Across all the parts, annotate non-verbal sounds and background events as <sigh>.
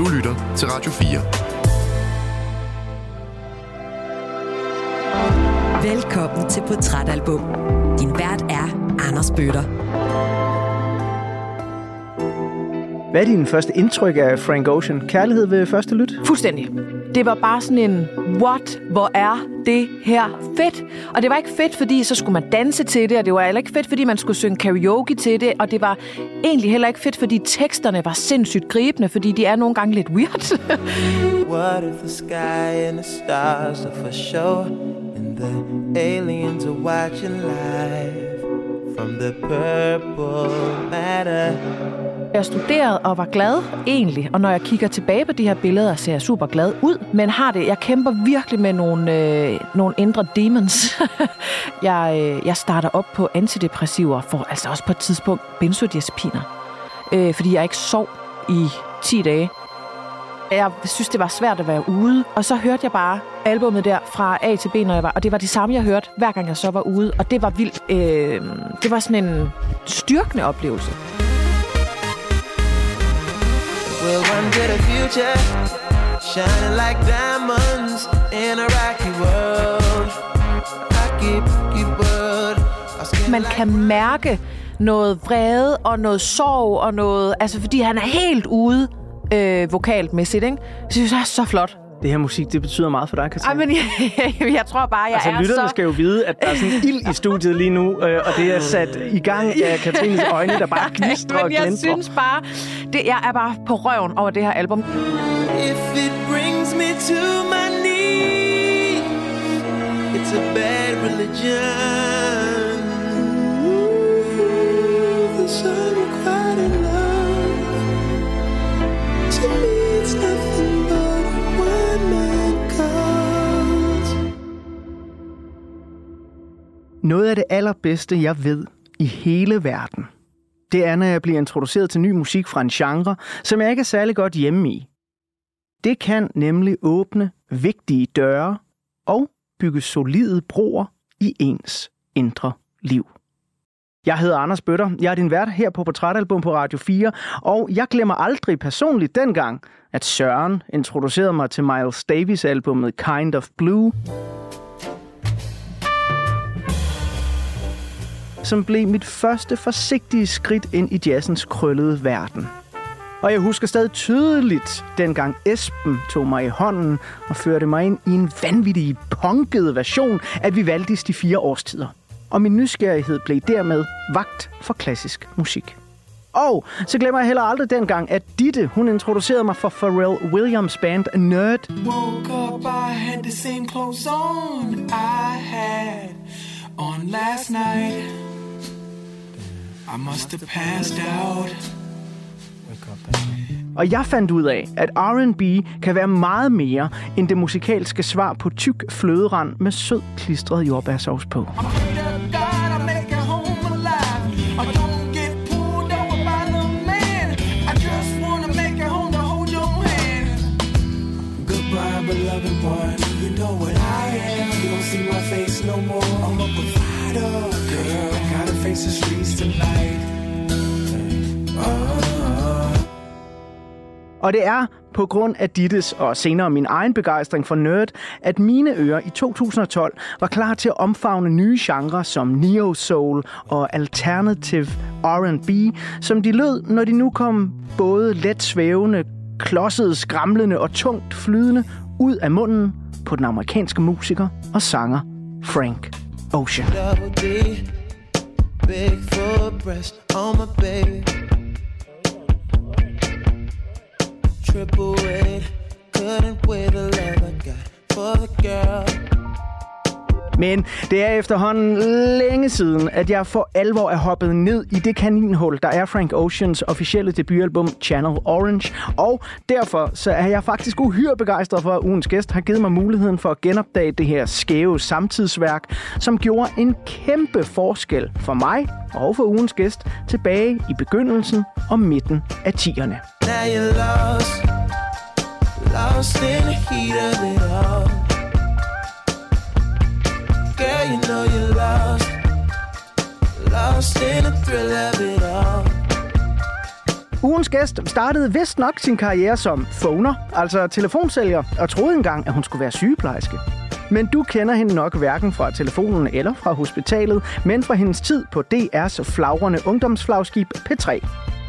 Du lytter til Radio 4. Velkommen til Portrætalbum. Din vært er Anders Bøtter. Hvad er din første indtryk af Frank Ocean? Kærlighed ved første lyt? Fuldstændig. Det var bare sådan en, what, hvor er det her fedt? Og det var ikke fedt, fordi så skulle man danse til det, og det var heller ikke fedt, fordi man skulle synge karaoke til det, og det var egentlig heller ikke fedt, fordi teksterne var sindssygt gribende, fordi de er nogle gange lidt weird. <laughs> what if the sky and the stars are for show, and the aliens are watching live from the purple matter? Jeg studerede og var glad egentlig, og når jeg kigger tilbage på de her billeder, ser jeg super glad ud, men har det, jeg kæmper virkelig med nogle, øh, nogle indre demons. <laughs> jeg, øh, jeg starter op på antidepressiver, for altså også på et tidspunkt benzodiazepiner, øh, fordi jeg ikke sov i 10 dage. Jeg synes, det var svært at være ude, og så hørte jeg bare albummet der fra A til B, når jeg var, og det var det samme, jeg hørte, hver gang jeg så var ude, og det var vildt. Øh, det var sådan en styrkende oplevelse. We'll to the future, shining like diamonds in a rocky world. Rocky, rocky world. Man kan mærke noget vrede og noget sorg og noget... Altså, fordi han er helt ude øh, vokalmæssigt, ikke? Så synes jeg, er så flot det her musik, det betyder meget for dig, Katrine. Ej, men <laughs> jeg, jeg tror bare, jeg altså, er lytterne så... skal jo vide, at der er sådan ild i studiet lige nu, øh, og det er sat i gang af <laughs> Katrines øjne, der bare <laughs> knistrer og glintrer. jeg synes bare, det, jeg er bare på røven over det her album. If it brings me to my knees, it's a bad religion. Ooh, the sun Noget af det allerbedste, jeg ved i hele verden, det er, når jeg bliver introduceret til ny musik fra en genre, som jeg ikke er særlig godt hjemme i. Det kan nemlig åbne vigtige døre og bygge solide broer i ens indre liv. Jeg hedder Anders Bøtter. Jeg er din vært her på Portrætalbum på Radio 4, og jeg glemmer aldrig personligt dengang, at Søren introducerede mig til Miles Davis-albummet Kind of Blue, som blev mit første forsigtige skridt ind i jazzens krøllede verden. Og jeg husker stadig tydeligt, dengang Esben tog mig i hånden og førte mig ind i en vanvittig punket version af Vivaldis De Fire Årstider. Og min nysgerrighed blev dermed vagt for klassisk musik. Og så glemmer jeg heller aldrig dengang, at Ditte, hun introducerede mig for Pharrell Williams band Nerd. Woke up, I had the same clothes on I had on last night. I must have passed out. Og jeg fandt ud af, at R&B kan være meget mere end det musikalske svar på tyk fløderand med sød klistret jordbærsovs på. beloved Face the streets tonight. Og det er på grund af Dittes og senere min egen begejstring for nerd, at mine ører i 2012 var klar til at omfavne nye genrer som neo soul og alternative R&B, som de lød, når de nu kom både let svævende, klodset, skramlende og tungt flydende ud af munden på den amerikanske musiker og sanger Frank Ocean. Big breast on my baby. Triple weight, couldn't weigh the love I got for the girl. Men det er efterhånden længe siden, at jeg for alvor er hoppet ned i det kaninhul, der er Frank Oceans officielle debutalbum Channel Orange. Og derfor så er jeg faktisk uhyre begejstret for, at ugens gæst har givet mig muligheden for at genopdage det her skæve samtidsværk, som gjorde en kæmpe forskel for mig og for ugens gæst tilbage i begyndelsen og midten af 10'erne. Now you're lost, lost in the heat of it all. Girl, you know you're lost. Lost in the thrill of it all. Ugens gæst startede vist nok sin karriere som phoner, altså telefonsælger, og troede engang, at hun skulle være sygeplejerske. Men du kender hende nok hverken fra telefonen eller fra hospitalet, men fra hendes tid på DR's flagrende ungdomsflagskib P3.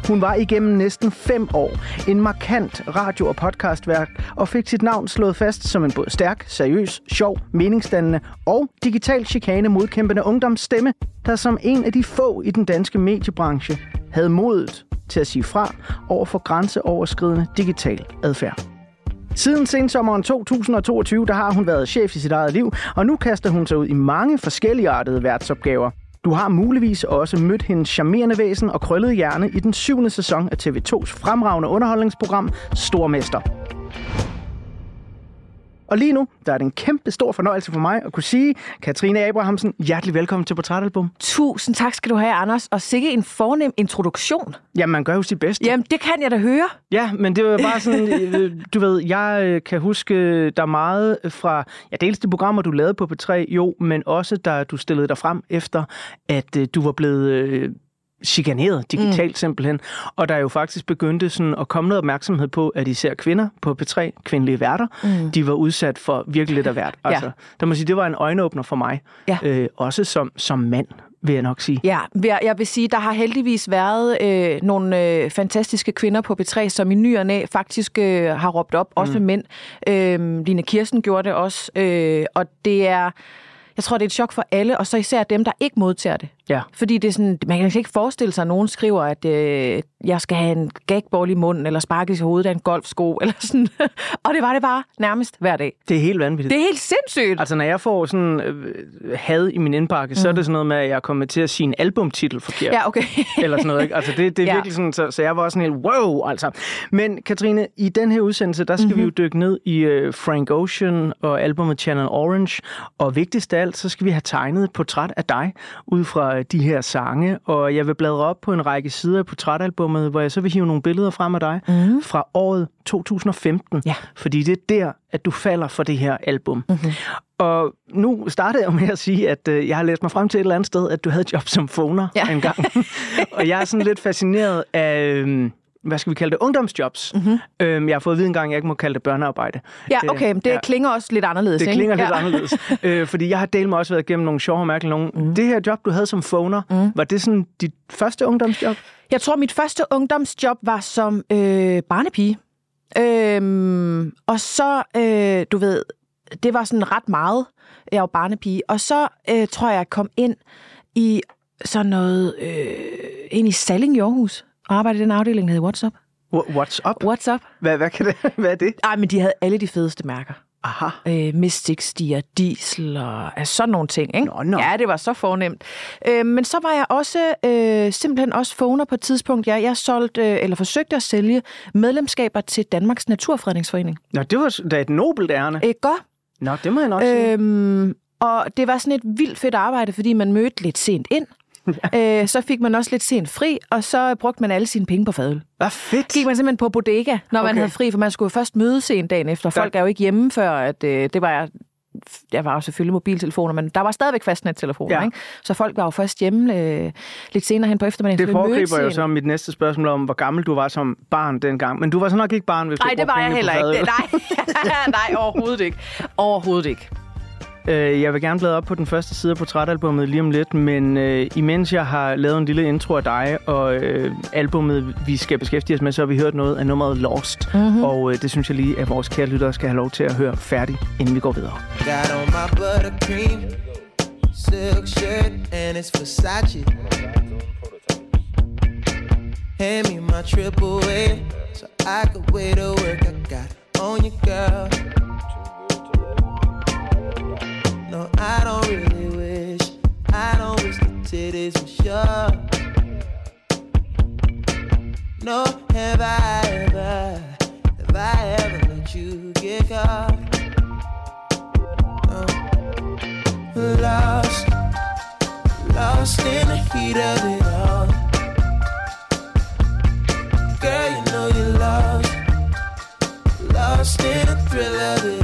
Hun var igennem næsten fem år en markant radio- og podcastværk og fik sit navn slået fast som en både stærk, seriøs, sjov, meningsdannende og digital chikane modkæmpende ungdomsstemme, der som en af de få i den danske mediebranche havde modet til at sige fra over for grænseoverskridende digital adfærd. Siden sensommeren 2022, der har hun været chef i sit eget liv, og nu kaster hun sig ud i mange forskellige artede værtsopgaver. Du har muligvis også mødt hendes charmerende væsen og krøllede hjerne i den syvende sæson af TV2's fremragende underholdningsprogram Stormester. Og lige nu, der er det en kæmpe stor fornøjelse for mig at kunne sige, Katrine Abrahamsen, hjertelig velkommen til Portrætalbum. Tusind tak skal du have, Anders. Og sikke en fornem introduktion. Jamen, man gør jo sit bedste. Jamen, det kan jeg da høre. Ja, men det var bare sådan, øh, du ved, jeg øh, kan huske der meget fra, ja, dels de programmer, du lavede på P3, jo, men også da du stillede dig frem efter, at øh, du var blevet chikaneret digitalt mm. simpelthen. Og der er jo faktisk begyndte sådan at komme noget opmærksomhed på, at især kvinder på P3, kvindelige værter, mm. de var udsat for virkelig lidt af hvert. <laughs> Altså, ja. der må sige, det var en øjenåbner for mig. Ja. Øh, også som, som mand vil jeg nok sige. Ja, jeg vil sige, der har heldigvis været øh, nogle øh, fantastiske kvinder på B3, som i ny og næ faktisk øh, har råbt op, også mm. med mænd. Øh, Line Kirsten gjorde det også, øh, og det er jeg tror, det er et chok for alle, og så især dem, der ikke modtager det. Ja. Fordi det er sådan, man kan ikke forestille sig, at nogen skriver, at øh, jeg skal have en gagball i munden, eller sparkes i hovedet af en golfsko, <laughs> eller sådan. og det var det bare nærmest hver dag. Det er helt vanvittigt. Det er helt sindssygt. Altså, når jeg får sådan øh, had i min indbakke, mm. så er det mm. sådan noget med, at jeg er kommet til at sige en albumtitel forkert. Ja, okay. <laughs> eller sådan noget, ikke? Altså, det, det er ja. virkelig sådan, så, så jeg var sådan helt, wow, altså. Men Katrine, i den her udsendelse, der skal mm-hmm. vi jo mhm. dykke ned i øh, Frank Ocean og albumet Channel Orange, og vigtigst af alt, så skal vi have tegnet et portræt af dig, ud fra de her sange, og jeg vil bladre op på en række sider af portrætalbummet, hvor jeg så vil hive nogle billeder frem af dig mm. fra året 2015, ja. fordi det er der, at du falder for det her album. Mm-hmm. Og nu startede jeg med at sige, at øh, jeg har læst mig frem til et eller andet sted, at du havde job som phoner ja. engang. <laughs> og jeg er sådan lidt fascineret af... Øh, hvad skal vi kalde det, ungdomsjobs. Mm-hmm. Øhm, jeg har fået at vide en gang, at jeg ikke må kalde det børnearbejde. Ja, okay, det ja. klinger også lidt anderledes, Det ikke? klinger ja. lidt anderledes, <laughs> øh, fordi jeg har delt mig også været igennem nogle sjove og mærkelige nogle. Mm. Det her job, du havde som phoner, mm. var det sådan dit første ungdomsjob? Jeg tror, mit første ungdomsjob var som øh, barnepige. Øhm, og så, øh, du ved, det var sådan ret meget, jeg var barnepige. Og så øh, tror jeg, jeg kom ind i sådan noget, øh, ind i Salling i Aarhus og arbejdede i den afdeling, der hedder WhatsApp. What's up? What's up? Hvad, hvad, kan det, <laughs> hvad er det? Ej, men de havde alle de fedeste mærker. Aha. Øh, Mystic, Stier, Diesel og altså sådan nogle ting. Ikke? Nå, nå. Ja, det var så fornemt. Øh, men så var jeg også øh, simpelthen også phoner på et tidspunkt. Jeg, jeg solgte, øh, eller forsøgte at sælge medlemskaber til Danmarks Naturfredningsforening. Nå, det var da et nobelt ærne. Øh, godt. Nå, det må jeg nok sige. Øhm, og det var sådan et vildt fedt arbejde, fordi man mødte lidt sent ind. <laughs> øh, så fik man også lidt sent fri, og så brugte man alle sine penge på fadøl. Hvad fedt! Gik man simpelthen på bodega, når okay. man havde fri, for man skulle jo først møde sent dagen efter. Folk er jo ikke hjemme før, at øh, det var jeg jeg var jo selvfølgelig mobiltelefoner, men der var stadigvæk fastnettelefoner, ja. ikke? Så folk var jo først hjemme øh, lidt senere hen på eftermiddagen. Det foregriber jo så mit næste spørgsmål om, hvor gammel du var som barn dengang. Men du var så nok ikke barn, hvis Nej, du det var jeg heller ikke. Nej. <laughs> Nej, overhovedet ikke. Overhovedet ikke. Øh, jeg vil gerne bladre op på den første side af portrætalbummet lige om lidt, men øh, imens jeg har lavet en lille intro af dig og øh, albummet, vi skal beskæftige os med, så har vi hørt noget af nummeret Lost. Mm-hmm. Og øh, det synes jeg lige, at vores kære lyttere skal have lov til at høre færdigt, inden vi går videre. Got on my buttercream, silk shirt, and it's Versace. Hand me my triple A, so I could wait to work I got on your girl. No, I don't really wish. I don't wish the titties were sure. No, have I ever, have I ever let you get caught? No. Lost, lost in the heat of it all. Girl, you know you're lost, lost in the thrill of it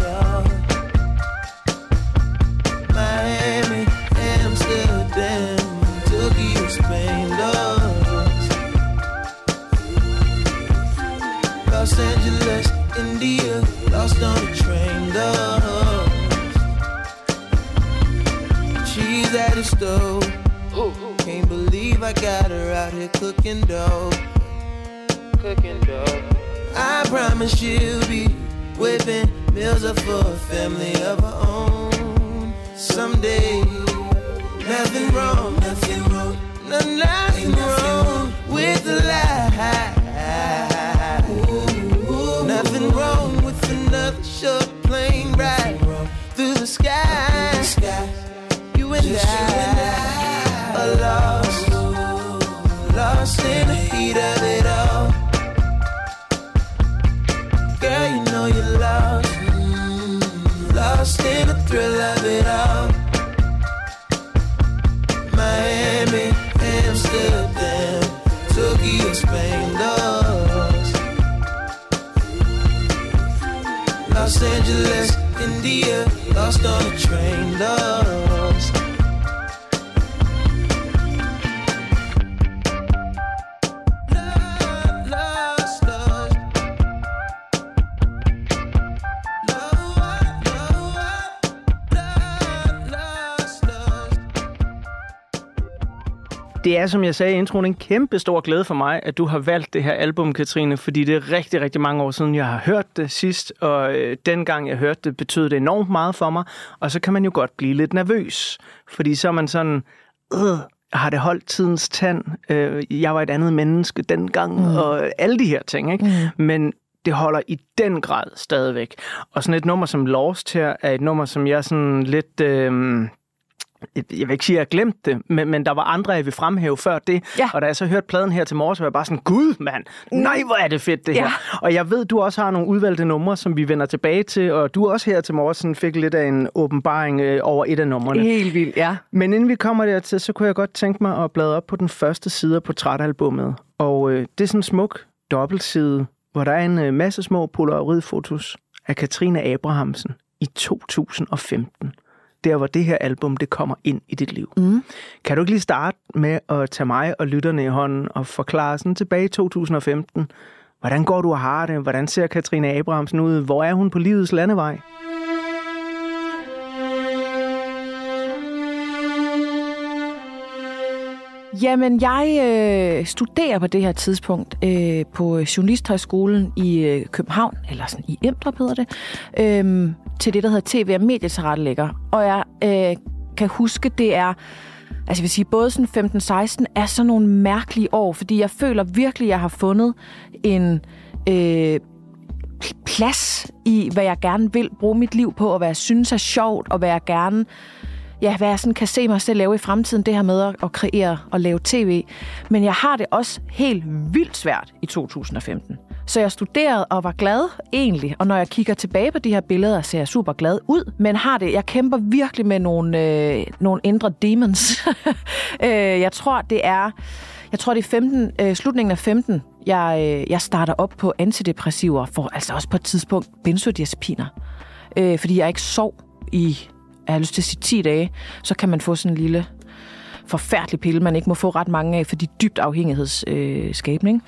stove. Can't believe I got her out here cooking dough. Cooking dough. I promise she'll be whipping meals up for a family of her own. Someday, nothing wrong, nothing wrong, no, nothing wrong som jeg sagde i introen, en kæmpe stor glæde for mig, at du har valgt det her album, Katrine, fordi det er rigtig, rigtig mange år siden, jeg har hørt det sidst, og øh, dengang jeg hørte det, betød det enormt meget for mig, og så kan man jo godt blive lidt nervøs, fordi så er man sådan, øh, har det holdt tidens tand, øh, jeg var et andet menneske dengang, mm. og alle de her ting, ikke? Mm. Men det holder i den grad stadigvæk. Og sådan et nummer som Lost her, er et nummer, som jeg sådan lidt... Øh, jeg vil ikke sige, at jeg har glemt det, men, men der var andre, jeg vil fremhæve før det. Ja. Og da jeg så hørte pladen her til morges, var jeg bare sådan, gud mand, nej hvor er det fedt det her. Ja. Og jeg ved, du også har nogle udvalgte numre, som vi vender tilbage til, og du også her til morges sådan fik lidt af en åbenbaring øh, over et af numrene. Helt vildt, ja. Men inden vi kommer dertil, så kunne jeg godt tænke mig at bladre op på den første side af portrætalbummet. Og øh, det er sådan en smuk dobbeltside, hvor der er en øh, masse små polaroidfotos af Katrine Abrahamsen i 2015. Der, hvor det her album det kommer ind i dit liv. Mm. Kan du ikke lige starte med at tage mig og lytterne i hånden og forklare sådan tilbage i 2015, hvordan går du og har det? Hvordan ser Katrine Abrahamsen ud? Hvor er hun på livets landevej? Jamen, jeg øh, studerer på det her tidspunkt øh, på Journalisthøjskolen i øh, København, eller sådan i Emdrup hedder det, øh, til det, der hedder TV- og medietilrettelægger. Og jeg øh, kan huske, det er, altså jeg vil sige, både sådan 15-16 er sådan nogle mærkelige år, fordi jeg føler virkelig, jeg har fundet en... Øh, plads i, hvad jeg gerne vil bruge mit liv på, og hvad jeg synes er sjovt, og hvad jeg gerne ja, hvad jeg sådan kan se mig selv lave i fremtiden, det her med at, at kreere og lave tv. Men jeg har det også helt vildt svært i 2015. Så jeg studerede og var glad egentlig, og når jeg kigger tilbage på de her billeder, ser jeg super glad ud, men har det, jeg kæmper virkelig med nogle, øh, nogle indre demons. <laughs> øh, jeg tror, det er, jeg tror, det er 15, øh, slutningen af 15, jeg, øh, jeg starter op på antidepressiver, for altså også på et tidspunkt benzodiazepiner. Øh, fordi jeg ikke sov i, jeg har lyst til at sige 10 dage, så kan man få sådan en lille forfærdelig pille, man ikke må få ret mange af, for de er dybt afhængighedsskabende.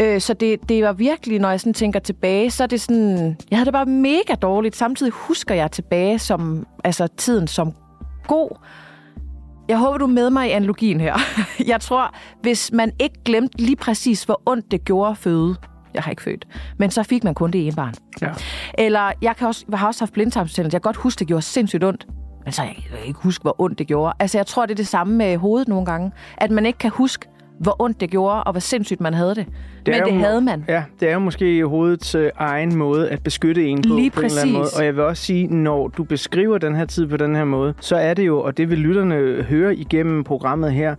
Øh, øh, så det, det var virkelig, når jeg sådan tænker tilbage, så er det sådan, jeg havde det bare mega dårligt. Samtidig husker jeg tilbage som, altså tiden som god. Jeg håber, du er med mig i analogien her. <laughs> Jeg tror, hvis man ikke glemte lige præcis, hvor ondt det gjorde at føde, jeg har ikke født, men så fik man kun det ene barn. Ja. Eller jeg, kan også, jeg har også haft blindtarmsbetændelse. Jeg kan godt huske, det gjorde sindssygt ondt. Men så jeg kan ikke huske, hvor ondt det gjorde. Altså, jeg tror, det er det samme med hovedet nogle gange. At man ikke kan huske, hvor ondt det gjorde, og hvor sindssygt man havde det. det Men er det jo- havde man. Ja, det er jo måske hovedets øh, egen måde at beskytte en på, Lige på en eller anden måde. præcis. Og jeg vil også sige, når du beskriver den her tid på den her måde, så er det jo, og det vil lytterne høre igennem programmet her,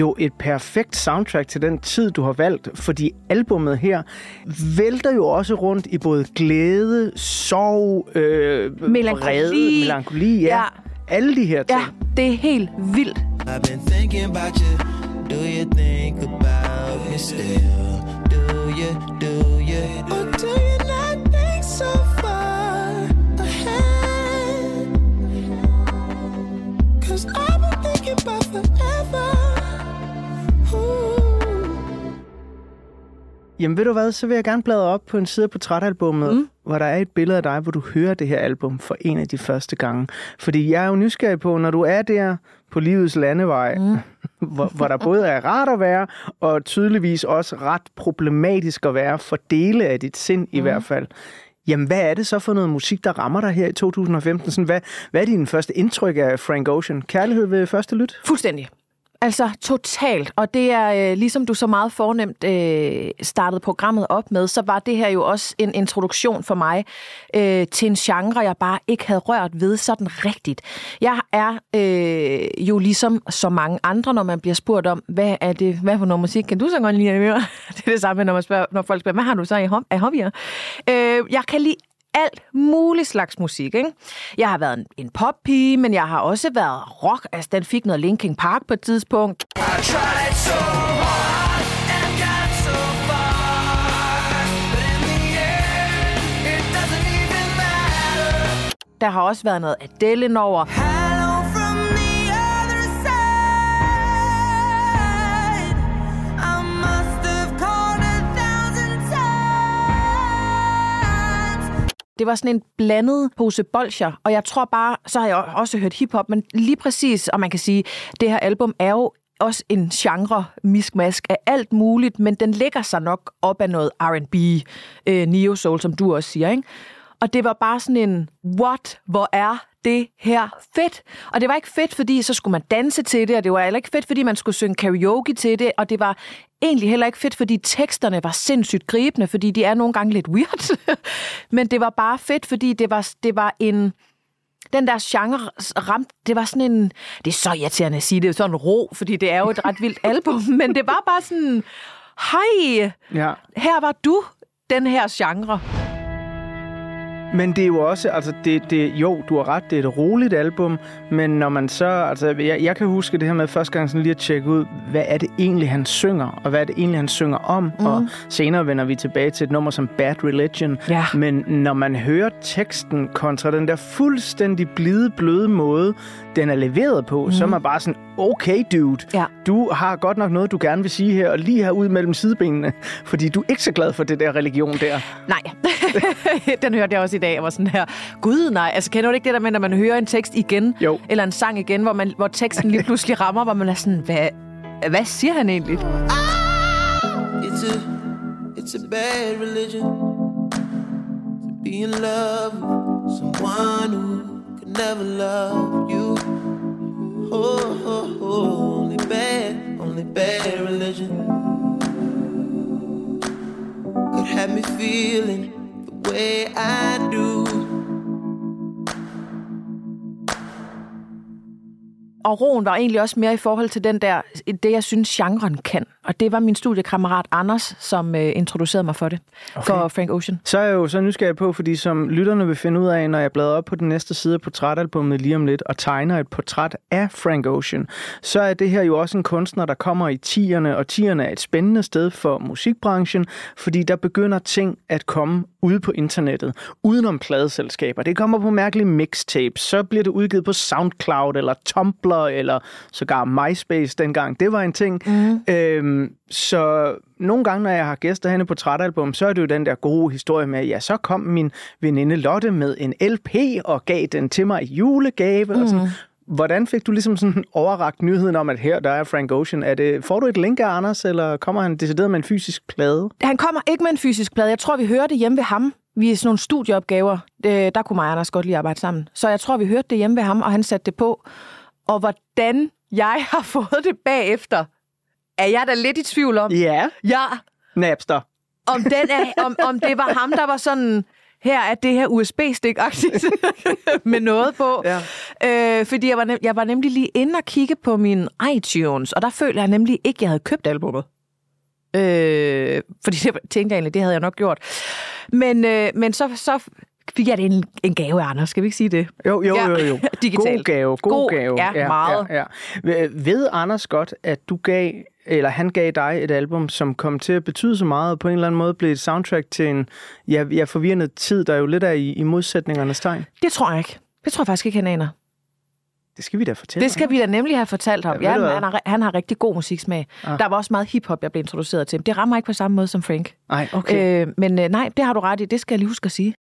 jo et perfekt soundtrack til den tid, du har valgt. Fordi albummet her vælter jo også rundt i både glæde, sorg, øh, Melankoli. vrede, melankoli, ja. Ja. Alle de her ting. Ja, det er helt vildt. I've been thinking about you. Do you think about me still? Do you, do you? Or do you not think so far ahead? Cause I've been thinking about forever. Ooh. Jamen ved du hvad, så vil jeg gerne bladre op på en side på portrætalbummet, mm. hvor der er et billede af dig, hvor du hører det her album for en af de første gange. Fordi jeg er jo nysgerrig på, når du er der på livets landevej, mm. <laughs> hvor, hvor der både er rart at være, og tydeligvis også ret problematisk at være for dele af dit sind i mm. hvert fald. Jamen, hvad er det så for noget musik, der rammer dig her i 2015? Sådan, hvad, hvad er din første indtryk af Frank Ocean? Kærlighed ved første lyt? Fuldstændig. Altså totalt, og det er øh, ligesom du så meget fornemt øh, startede programmet op med, så var det her jo også en introduktion for mig øh, til en genre, jeg bare ikke havde rørt ved sådan rigtigt. Jeg er øh, jo ligesom så mange andre, når man bliver spurgt om, hvad er det, hvad for noget musik kan du så godt lide? <laughs> Det er det samme, når, man spørger, når folk spørger, hvad har du så i af hobbyer? Øh, jeg kan lide alt mulig slags musik. Ikke? Jeg har været en, en poppige, men jeg har også været rock. Altså, den fik noget Linkin Park på et tidspunkt. So Der har også været noget Adele over. Det var sådan en blandet pose bolcher, og jeg tror bare, så har jeg også hørt hiphop, men lige præcis, og man kan sige, det her album er jo også en genre miskmask af alt muligt, men den lægger sig nok op af noget R&B, øh, neo soul, som du også siger, ikke? Og det var bare sådan en, what, hvor er det her fedt. Og det var ikke fedt, fordi så skulle man danse til det, og det var heller ikke fedt, fordi man skulle synge karaoke til det, og det var egentlig heller ikke fedt, fordi teksterne var sindssygt gribende, fordi de er nogle gange lidt weird. <laughs> Men det var bare fedt, fordi det var, det var en... Den der genre ramt, det var sådan en... Det er så irriterende at sige, det er sådan ro, fordi det er jo et ret vildt <laughs> album, men det var bare sådan... Hej, ja. her var du, den her genre. Men det er jo også, altså det, det, jo, du har ret, det er et roligt album, men når man så, altså jeg, jeg kan huske det her med første gang sådan lige at tjekke ud, hvad er det egentlig, han synger, og hvad er det egentlig, han synger om, mm. og senere vender vi tilbage til et nummer som Bad Religion, ja. men når man hører teksten kontra den der fuldstændig blide, bløde måde, den er leveret på, mm. så er man bare sådan, okay dude, ja. du har godt nok noget, du gerne vil sige her, og lige her ud mellem sidebenene, fordi du er ikke så glad for det der religion der. Nej, <laughs> den hørte jeg også i dag, og var sådan her, gud nej, altså kender du ikke det der med, når man hører en tekst igen, jo. eller en sang igen, hvor, man, hvor teksten lige pludselig rammer, hvor man er sådan, hvad, hvad siger han egentlig? Ah, it's a, it's a bad religion to be in love with someone who could never love you. Oh, oh, oh, only bad, only bad religion could have me feeling way I do. Og roen var egentlig også mere i forhold til den der, det jeg synes, genren kan. Og det var min studiekammerat Anders, som øh, introducerede mig for det, okay. for Frank Ocean. Så er jeg jo så nysgerrig på, fordi som lytterne vil finde ud af, når jeg bladrer op på den næste side af portrætalbummet lige om lidt, og tegner et portræt af Frank Ocean, så er det her jo også en kunstner, der kommer i tierne, og tierne er et spændende sted for musikbranchen, fordi der begynder ting at komme ude på internettet, udenom pladeselskaber. Det kommer på mærkelige mixtapes, så bliver det udgivet på SoundCloud, eller Tumblr, eller sågar MySpace dengang. Det var en ting. Mm. Øhm, så nogle gange, når jeg har gæster henne på Trætalbum, så er det jo den der gode historie med, ja, så kom min veninde Lotte med en LP og gav den til mig i julegave. Mm. Og sådan. Mm. Hvordan fik du ligesom sådan overragt nyheden om, at her der er Frank Ocean? Er det, får du et link af Anders, eller kommer han decideret med en fysisk plade? Han kommer ikke med en fysisk plade. Jeg tror, vi hører det hjemme ved ham. Vi er sådan nogle studieopgaver. Der kunne mig og Anders godt lige arbejde sammen. Så jeg tror, vi hørte det hjemme ved ham, og han satte det på. Og hvordan jeg har <laughs> fået det bagefter, er jeg da lidt i tvivl om. Ja. Ja. Napster. Om, den er, om, om det var ham, der var sådan, her er det her USB-stik <laughs> med noget på. Ja. Øh, fordi jeg var, nem, jeg var nemlig lige inde og kigge på min iTunes, og der følte jeg nemlig ikke, at jeg havde købt albumet. Øh, fordi det tænkte jeg egentlig, det havde jeg nok gjort. Men, øh, men så, så fik jeg det en, en gave, Anders. Skal vi ikke sige det? Jo, jo, jo. jo. <laughs> Digitalt. God gave, god, god gave. Ja, ja meget. Ja, ja. Ved Anders godt, at du gav eller han gav dig et album, som kom til at betyde så meget, og på en eller anden måde blev et soundtrack til en ja, ja, forvirrende tid, der jo lidt er i, i modsætningernes tegn? Det tror jeg ikke. Det tror jeg faktisk ikke, han aner. Det skal vi da fortælle Det skal vi da nemlig have fortalt ham. Ja, Ja, han, har, han har rigtig god musiksmag. Ah. Der var også meget hiphop, jeg blev introduceret til. Det rammer ikke på samme måde som Frank. Nej, okay. Øh, men øh, nej, det har du ret i. Det skal jeg lige huske at sige.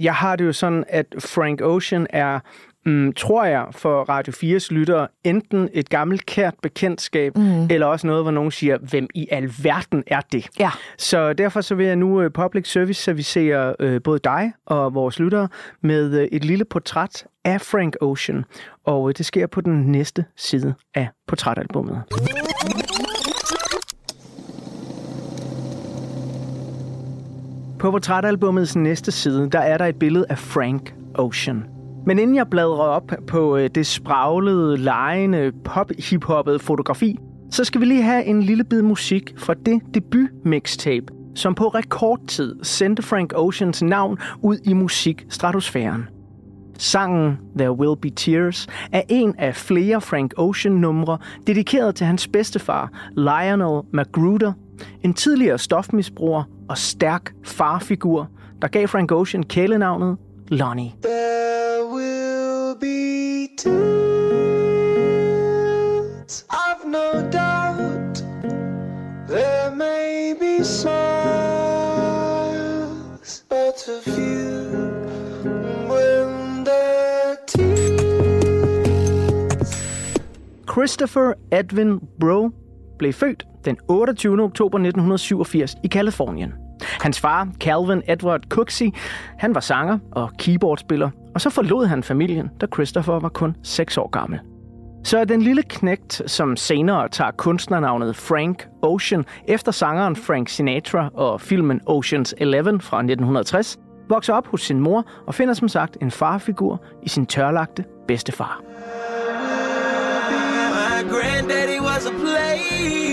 Jeg har det jo sådan, at Frank Ocean er, mm, tror jeg, for Radio 4's lyttere, enten et gammelt kært bekendtskab, mm. eller også noget, hvor nogen siger, hvem i alverden er det? Ja. Så derfor så vil jeg nu øh, public service servicere øh, både dig og vores lyttere med øh, et lille portræt af Frank Ocean. Og øh, det sker på den næste side af portrætalbummet. På portrætalbummets næste side, der er der et billede af Frank Ocean. Men inden jeg bladrer op på øh, det spraglede, lejende, pop-hiphoppede fotografi, så skal vi lige have en lille bid musik fra det debut-mixtape, som på rekordtid sendte Frank Oceans navn ud i musikstratosfæren. Sangen There Will Be Tears er en af flere Frank Ocean-numre, dedikeret til hans bedstefar, Lionel Magruder, en tidligere stofmisbruger og stærk farfigur, der gav Frank Ocean kælenavnet Lonnie. There will be tears, I've no doubt. There may be smiles, but a few when the tears. Christopher Edwin Bro blev født den 28. oktober 1987 i Kalifornien. Hans far, Calvin Edward Cooksey, han var sanger og keyboardspiller, og så forlod han familien, da Christopher var kun 6 år gammel. Så den lille knægt, som senere tager kunstnernavnet Frank Ocean efter sangeren Frank Sinatra og filmen Ocean's Eleven fra 1960, vokser op hos sin mor og finder som sagt en farfigur i sin tørlagte bedstefar. My granddaddy was a player.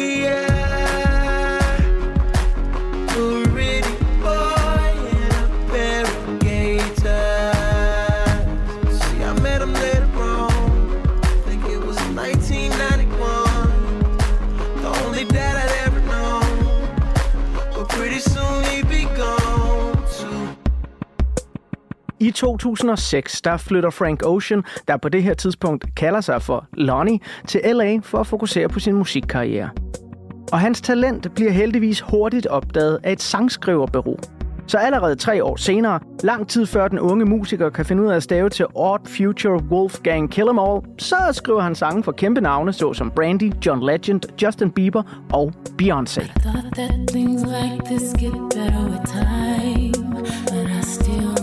I 2006 der flytter Frank Ocean, der på det her tidspunkt kalder sig for Lonnie, til LA for at fokusere på sin musikkarriere. Og hans talent bliver heldigvis hurtigt opdaget af et sangskriverbureau. Så allerede tre år senere, lang tid før den unge musiker kan finde ud af at stave til Odd Future Wolfgang Kill 'Em All, så skriver han sange for kæmpe navne såsom Brandy, John Legend, Justin Bieber og Beyoncé. Thought that things like this get better with time, but I still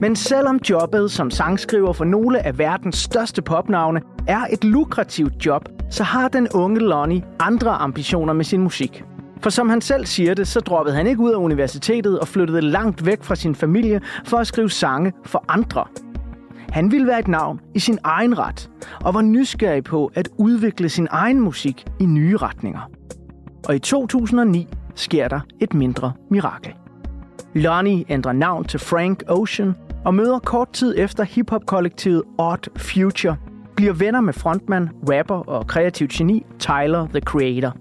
men selvom jobbet som sangskriver for nogle af verdens største popnavne er et lukrativt job, så har den unge Lonnie andre ambitioner med sin musik. For som han selv siger det, så droppede han ikke ud af universitetet og flyttede langt væk fra sin familie for at skrive sange for andre. Han ville være et navn i sin egen ret, og var nysgerrig på at udvikle sin egen musik i nye retninger. Og i 2009 sker der et mindre mirakel. Lonnie ændrer navn til Frank Ocean og møder kort tid efter hiphop-kollektivet Odd Future, bliver venner med frontmand, rapper og kreativ geni Tyler, The Creator.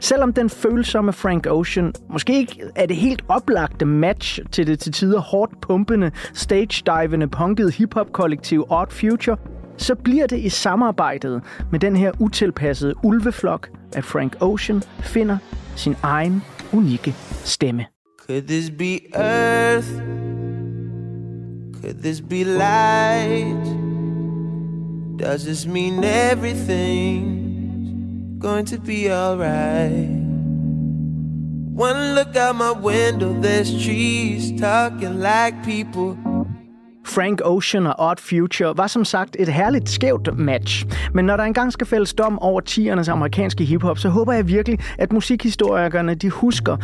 Selvom den følsomme Frank Ocean måske ikke er det helt oplagte match til det til tider hårdt pumpende, stage-divende, punkede hiphop-kollektiv Odd Future, så bliver det i samarbejdet med den her utilpassede ulveflok, at Frank Ocean finder sin egen unikke stemme. Could this be earth? Could this be light? Does this mean everything's going to be alright? One look out my window, there's trees talking like people. Frank Ocean og Odd Future var som sagt et herligt skævt match. Men når der engang skal fælles dom over 10'ernes amerikanske hiphop, så håber jeg virkelig, at musikhistorikerne de husker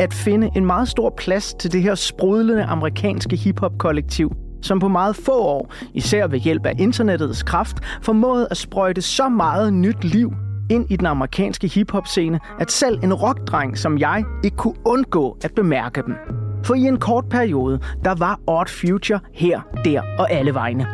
at finde en meget stor plads til det her sprudlende amerikanske hiphop-kollektiv, som på meget få år, især ved hjælp af internettets kraft, formåede at sprøjte så meget nyt liv ind i den amerikanske hiphop-scene, at selv en rockdreng som jeg ikke kunne undgå at bemærke dem. For i en kort periode, der var Odd Future her, der og alle vegne.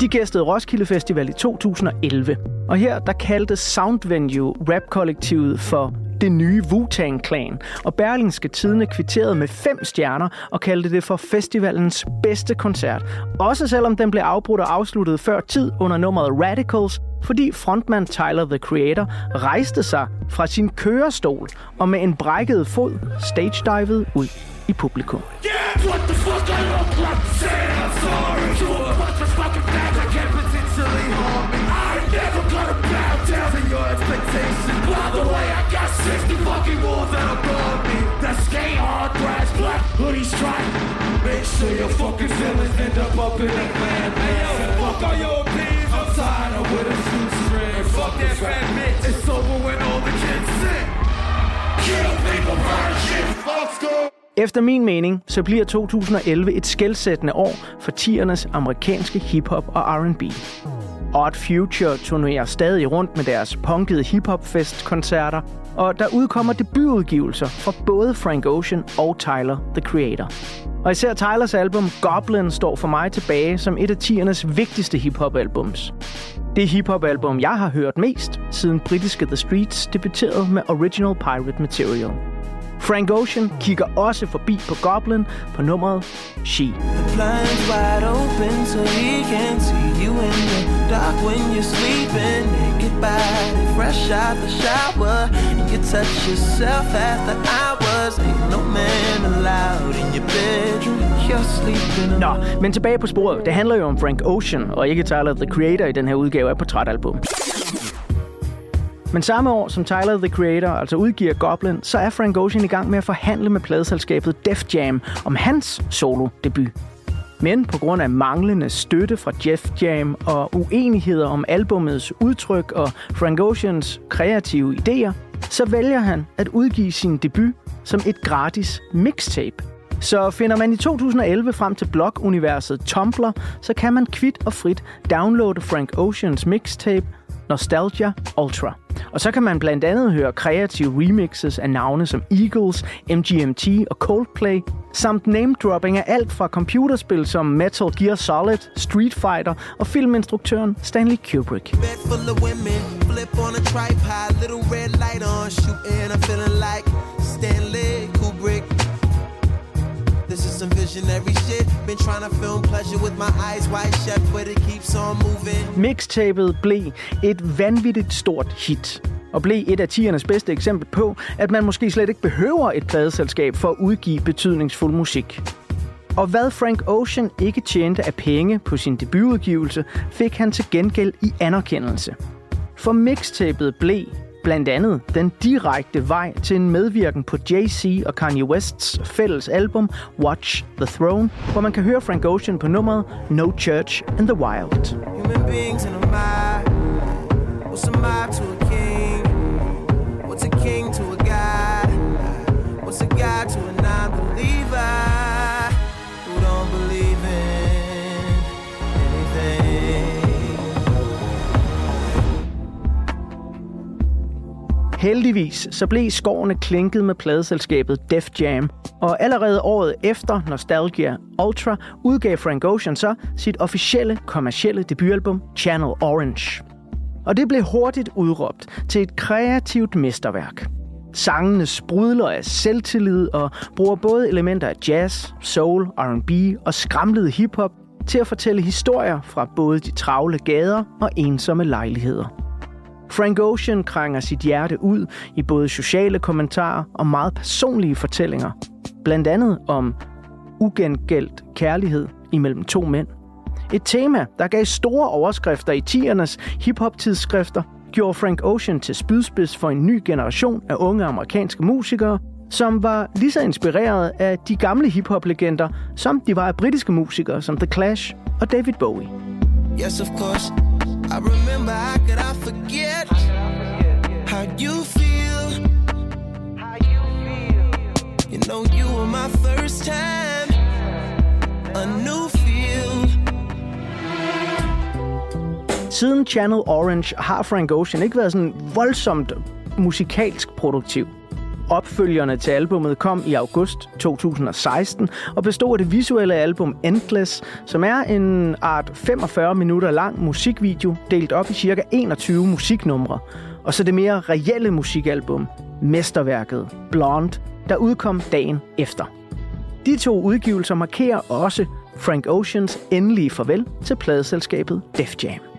De gæstede Roskilde Festival i 2011, og her der kaldte Sound Venue rap-kollektivet for det nye Wu-Tang Clan, og Berlingske Tidene kvitterede med fem stjerner og kaldte det for festivalens bedste koncert. Også selvom den blev afbrudt og afsluttet før tid under nummeret Radicals, fordi frontmand Tyler, the Creator, rejste sig fra sin kørestol og med en brækket fod stage-divede ud i publikum. Yeah, what the fuck I look like? Above me. That skate hard, grass, black, hoodie stripe. Make sure your fucking feelings end up up in the man. Hey yo, fuck all your opinions. I'm tired of with a shoestring. Fuck that fat bitch. It's over when all the kids sit. Kill people, burn shit. Fuck school. Efter min mening, så bliver 2011 et skældsættende år for tiernes amerikanske hiphop og R&B. Odd Future turnerer stadig rundt med deres punkede hiphop-fest-koncerter, og der udkommer debutudgivelser fra både Frank Ocean og Tyler, The Creator. Og især Tylers album Goblin står for mig tilbage som et af tiernes vigtigste hiphop-albums. Det hiphop-album, jeg har hørt mest, siden britiske The Streets debuterede med Original Pirate Material. Frank Ocean kigger også forbi på Goblin på nummeret She. The blinds wide open so he can see you in the dark when you're sleeping. Naked body fresh out the shower. You touch yourself after hours. Ain't no man allowed in your bedroom. Nå, men tilbage på sporet. Det handler jo om Frank Ocean, og ikke Tyler, the Creator, i den her udgave af portrætalbum. Men samme år, som Tyler the Creator altså udgiver Goblin, så er Frank Ocean i gang med at forhandle med pladeselskabet Def Jam om hans solo-debut. Men på grund af manglende støtte fra Jeff Jam og uenigheder om albumets udtryk og Frank Oceans kreative idéer, så vælger han at udgive sin debut som et gratis mixtape. Så finder man i 2011 frem til blog-universet Tumblr, så kan man kvidt og frit downloade Frank Oceans mixtape Nostalgia Ultra. Og så kan man blandt andet høre kreative remixes af navne som Eagles, MGMT og Coldplay, samt name-dropping af alt fra computerspil som Metal Gear Solid, Street Fighter og filminstruktøren Stanley Kubrick. This is some visionary Been trying to film pleasure with my eyes wide shut, but it keeps on moving. Mixtapet blev et vanvittigt stort hit og blev et af tiernes bedste eksempel på, at man måske slet ikke behøver et pladeselskab for at udgive betydningsfuld musik. Og hvad Frank Ocean ikke tjente af penge på sin debutudgivelse, fik han til gengæld i anerkendelse. For mixtapet blev blandt andet den direkte vej til en medvirken på Jay-Z og Kanye Wests fælles album Watch the Throne, hvor man kan høre Frank Ocean på nummeret No Church in the Wild. Human beings in a a Heldigvis så blev skårene klinket med pladeselskabet Def Jam, og allerede året efter Nostalgia Ultra udgav Frank Ocean så sit officielle kommercielle debutalbum Channel Orange. Og det blev hurtigt udråbt til et kreativt mesterværk. Sangene sprudler af selvtillid og bruger både elementer af jazz, soul, R&B og skramlede hiphop til at fortælle historier fra både de travle gader og ensomme lejligheder. Frank Ocean krænger sit hjerte ud i både sociale kommentarer og meget personlige fortællinger. Blandt andet om ugengældt kærlighed imellem to mænd. Et tema, der gav store overskrifter i tiernes hiphop-tidsskrifter, gjorde Frank Ocean til spydspids for en ny generation af unge amerikanske musikere, som var lige så inspireret af de gamle hiphop-legender, som de var af britiske musikere som The Clash og David Bowie. Yes, of course. I remember how could I forget how you feel. You know you were my first time, a new feel. Siden Channel Orange har Frank Ocean ikke været sådan voldsomt musikalsk produktiv. Opfølgerne til albummet kom i august 2016 og bestod af det visuelle album Endless, som er en art 45 minutter lang musikvideo delt op i cirka 21 musiknumre. Og så det mere reelle musikalbum mesterværket Blonde, der udkom dagen efter. De to udgivelser markerer også Frank Oceans endelige farvel til pladeselskabet Def Jam.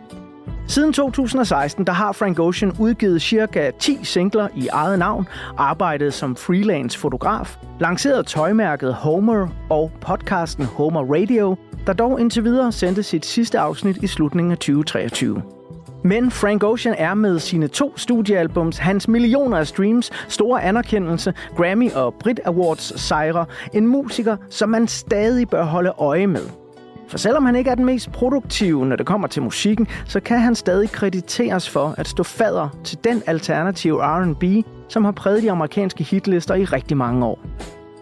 Siden 2016 der har Frank Ocean udgivet cirka 10 singler i eget navn, arbejdet som freelance fotograf, lanceret tøjmærket Homer og podcasten Homer Radio, der dog indtil videre sendte sit sidste afsnit i slutningen af 2023. Men Frank Ocean er med sine to studiealbums, hans millioner af streams, store anerkendelse, Grammy og Brit Awards sejre, en musiker, som man stadig bør holde øje med. For selvom han ikke er den mest produktive, når det kommer til musikken, så kan han stadig krediteres for at stå fader til den alternative R&B, som har præget de amerikanske hitlister i rigtig mange år.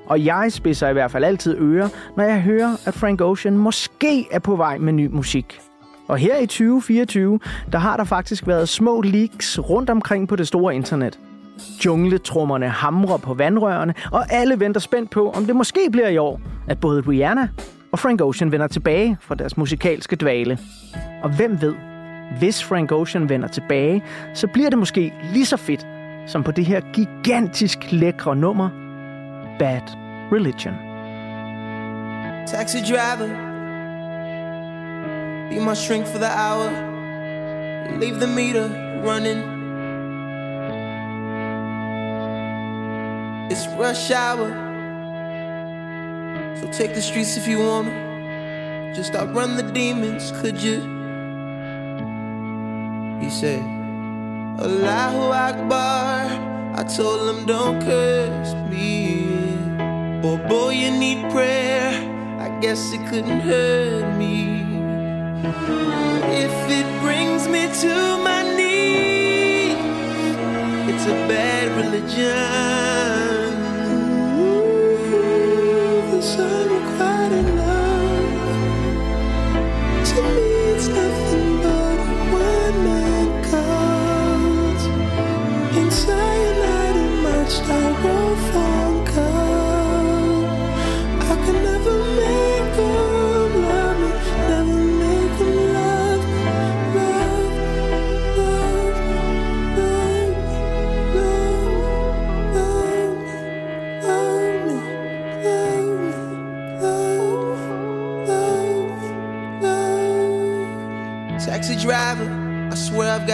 Og jeg spidser i hvert fald altid ører, når jeg hører, at Frank Ocean måske er på vej med ny musik. Og her i 2024, der har der faktisk været små leaks rundt omkring på det store internet. Jungletrummerne hamrer på vandrørene, og alle venter spændt på, om det måske bliver i år, at både Rihanna og Frank Ocean vender tilbage fra deres musikalske dvale. Og hvem ved, hvis Frank Ocean vender tilbage, så bliver det måske lige så fedt, som på det her gigantisk lækre nummer, Bad Religion. Taxi driver, be my shrink for the hour. Leave the meter running. It's rush hour, so take the streets if you wanna. Just outrun the demons, could you? He said, Allahu Akbar. I told him, don't curse me. Oh boy, you need prayer. I guess it couldn't hurt me. If it brings me to my knees, it's a bad religion.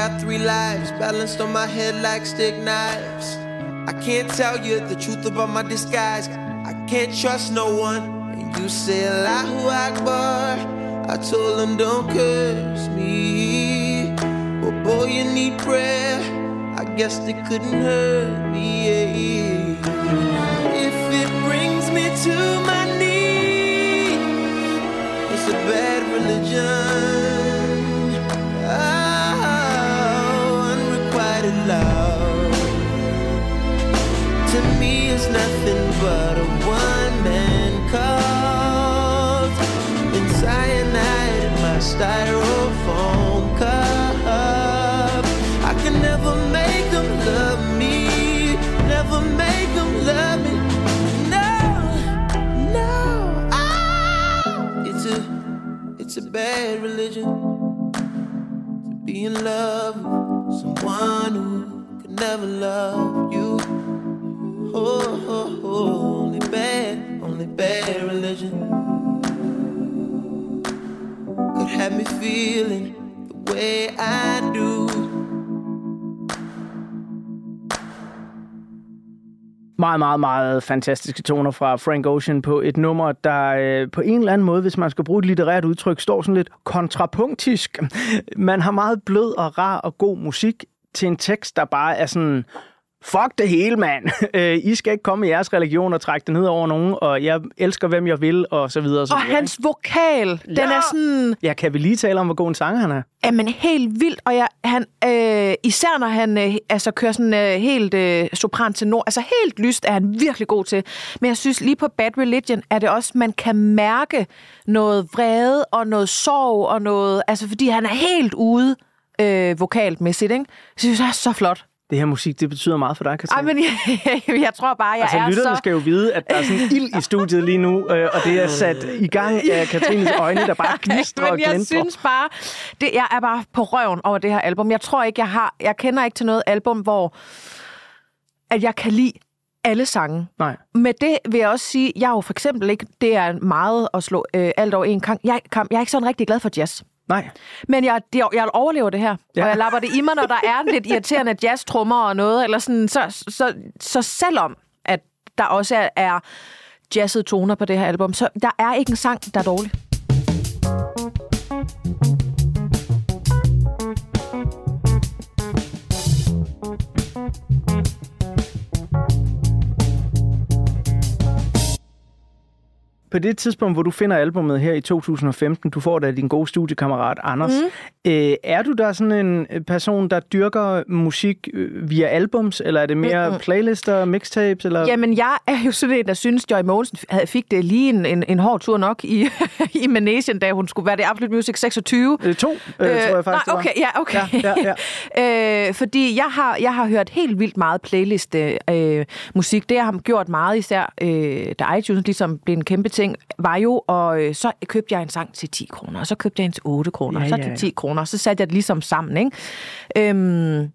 Got three lives balanced on my head like stick knives. I can't tell you the truth about my disguise. I can't trust no one. And you say Allahu Akbar. I told him don't curse me. But boy, you need prayer. I guess they couldn't hurt me. If it brings me to my knees, it's a bad religion. It's nothing but a one-man cult. In cyanide in my styrofoam cup. I can never make them love me. Never make them love me. No, no. Ah, it's a, it's a bad religion to be in love with someone who could never love you. Have me feeling the way I do. Meget, meget, meget fantastiske toner fra Frank Ocean på et nummer, der øh, på en eller anden måde, hvis man skal bruge et litterært udtryk, står sådan lidt kontrapunktisk. Man har meget blød og rar og god musik til en tekst, der bare er sådan Fuck det hele, mand. <laughs> Øh, I skal ikke komme med jeres religion og trække det ned over nogen, og jeg elsker, hvem jeg vil, og så videre. Og, så Og videre, hans vokal, den er sådan... Ja, kan vi lige tale om, hvor god en sanger han er? Jamen, helt vildt. Og jeg, han, øh, især når han øh, altså, kører sådan øh, helt øh, sopran til nord, altså helt lyst er han virkelig god til. Men jeg synes lige på Bad Religion er det også, man kan mærke noget vrede og noget sorg og noget, altså fordi han er helt ude øh, vokalmæssigt, ikke? Jeg synes, det er så flot. Det her musik, det betyder meget for dig, Katrine. Ej, men jeg, <laughs> jeg tror bare, jeg Altså, er lytterne så... skal jo vide, at der er sådan ild i studiet lige nu, øh, og det er sat i gang af <laughs> Katrines øjne, der bare <laughs> gnistrer og Men jeg synes bare, det, jeg er bare på røven over det her album. Jeg tror ikke, jeg har, jeg kender ikke til noget album, hvor at jeg kan lide alle sange. Nej. Med det vil jeg også sige, jeg er jo for eksempel ikke, det er meget at slå øh, alt over en kamp. Jeg, kamp. jeg er ikke sådan rigtig glad for jazz. Nej. Men jeg, det, jeg overlever det her, Ja. og jeg lapper det i mig, når der er lidt <laughs> irriterende jazz-trummer og noget, eller sådan, så, så, så selvom at der også er, er jazzede toner på det her album, så der er ikke en sang, der er dårlig. På det tidspunkt, hvor du finder albummet her i 2015, du får det af din gode studiekammerat Anders. Mm. Øh, er du der sådan en øh, person, der dyrker musik øh, via albums, eller er det mere mm-hmm. playlister, mixtapes? Eller? Jamen, jeg er jo sådan en, der synes, Joy Mogensen fik det lige en, en, en hård tur nok i, <laughs> i Manesien, da hun skulle være det Absolute Music 26. Øh, to, øh, tror jeg faktisk, nej, okay, ja, okay. Ja, ja, <laughs> øh, fordi jeg har, jeg har hørt helt vildt meget playliste øh, musik. Det, jeg har gjort meget, især øh, da iTunes ligesom blev en kæmpe ting, var jo, og øh, så købte jeg en sang til 10 kroner, og så købte jeg en til 8 kroner, Ja, ja, så ja, til ja. 10 kroner, og så satte jeg det ligesom sammen, ikke? Øhm,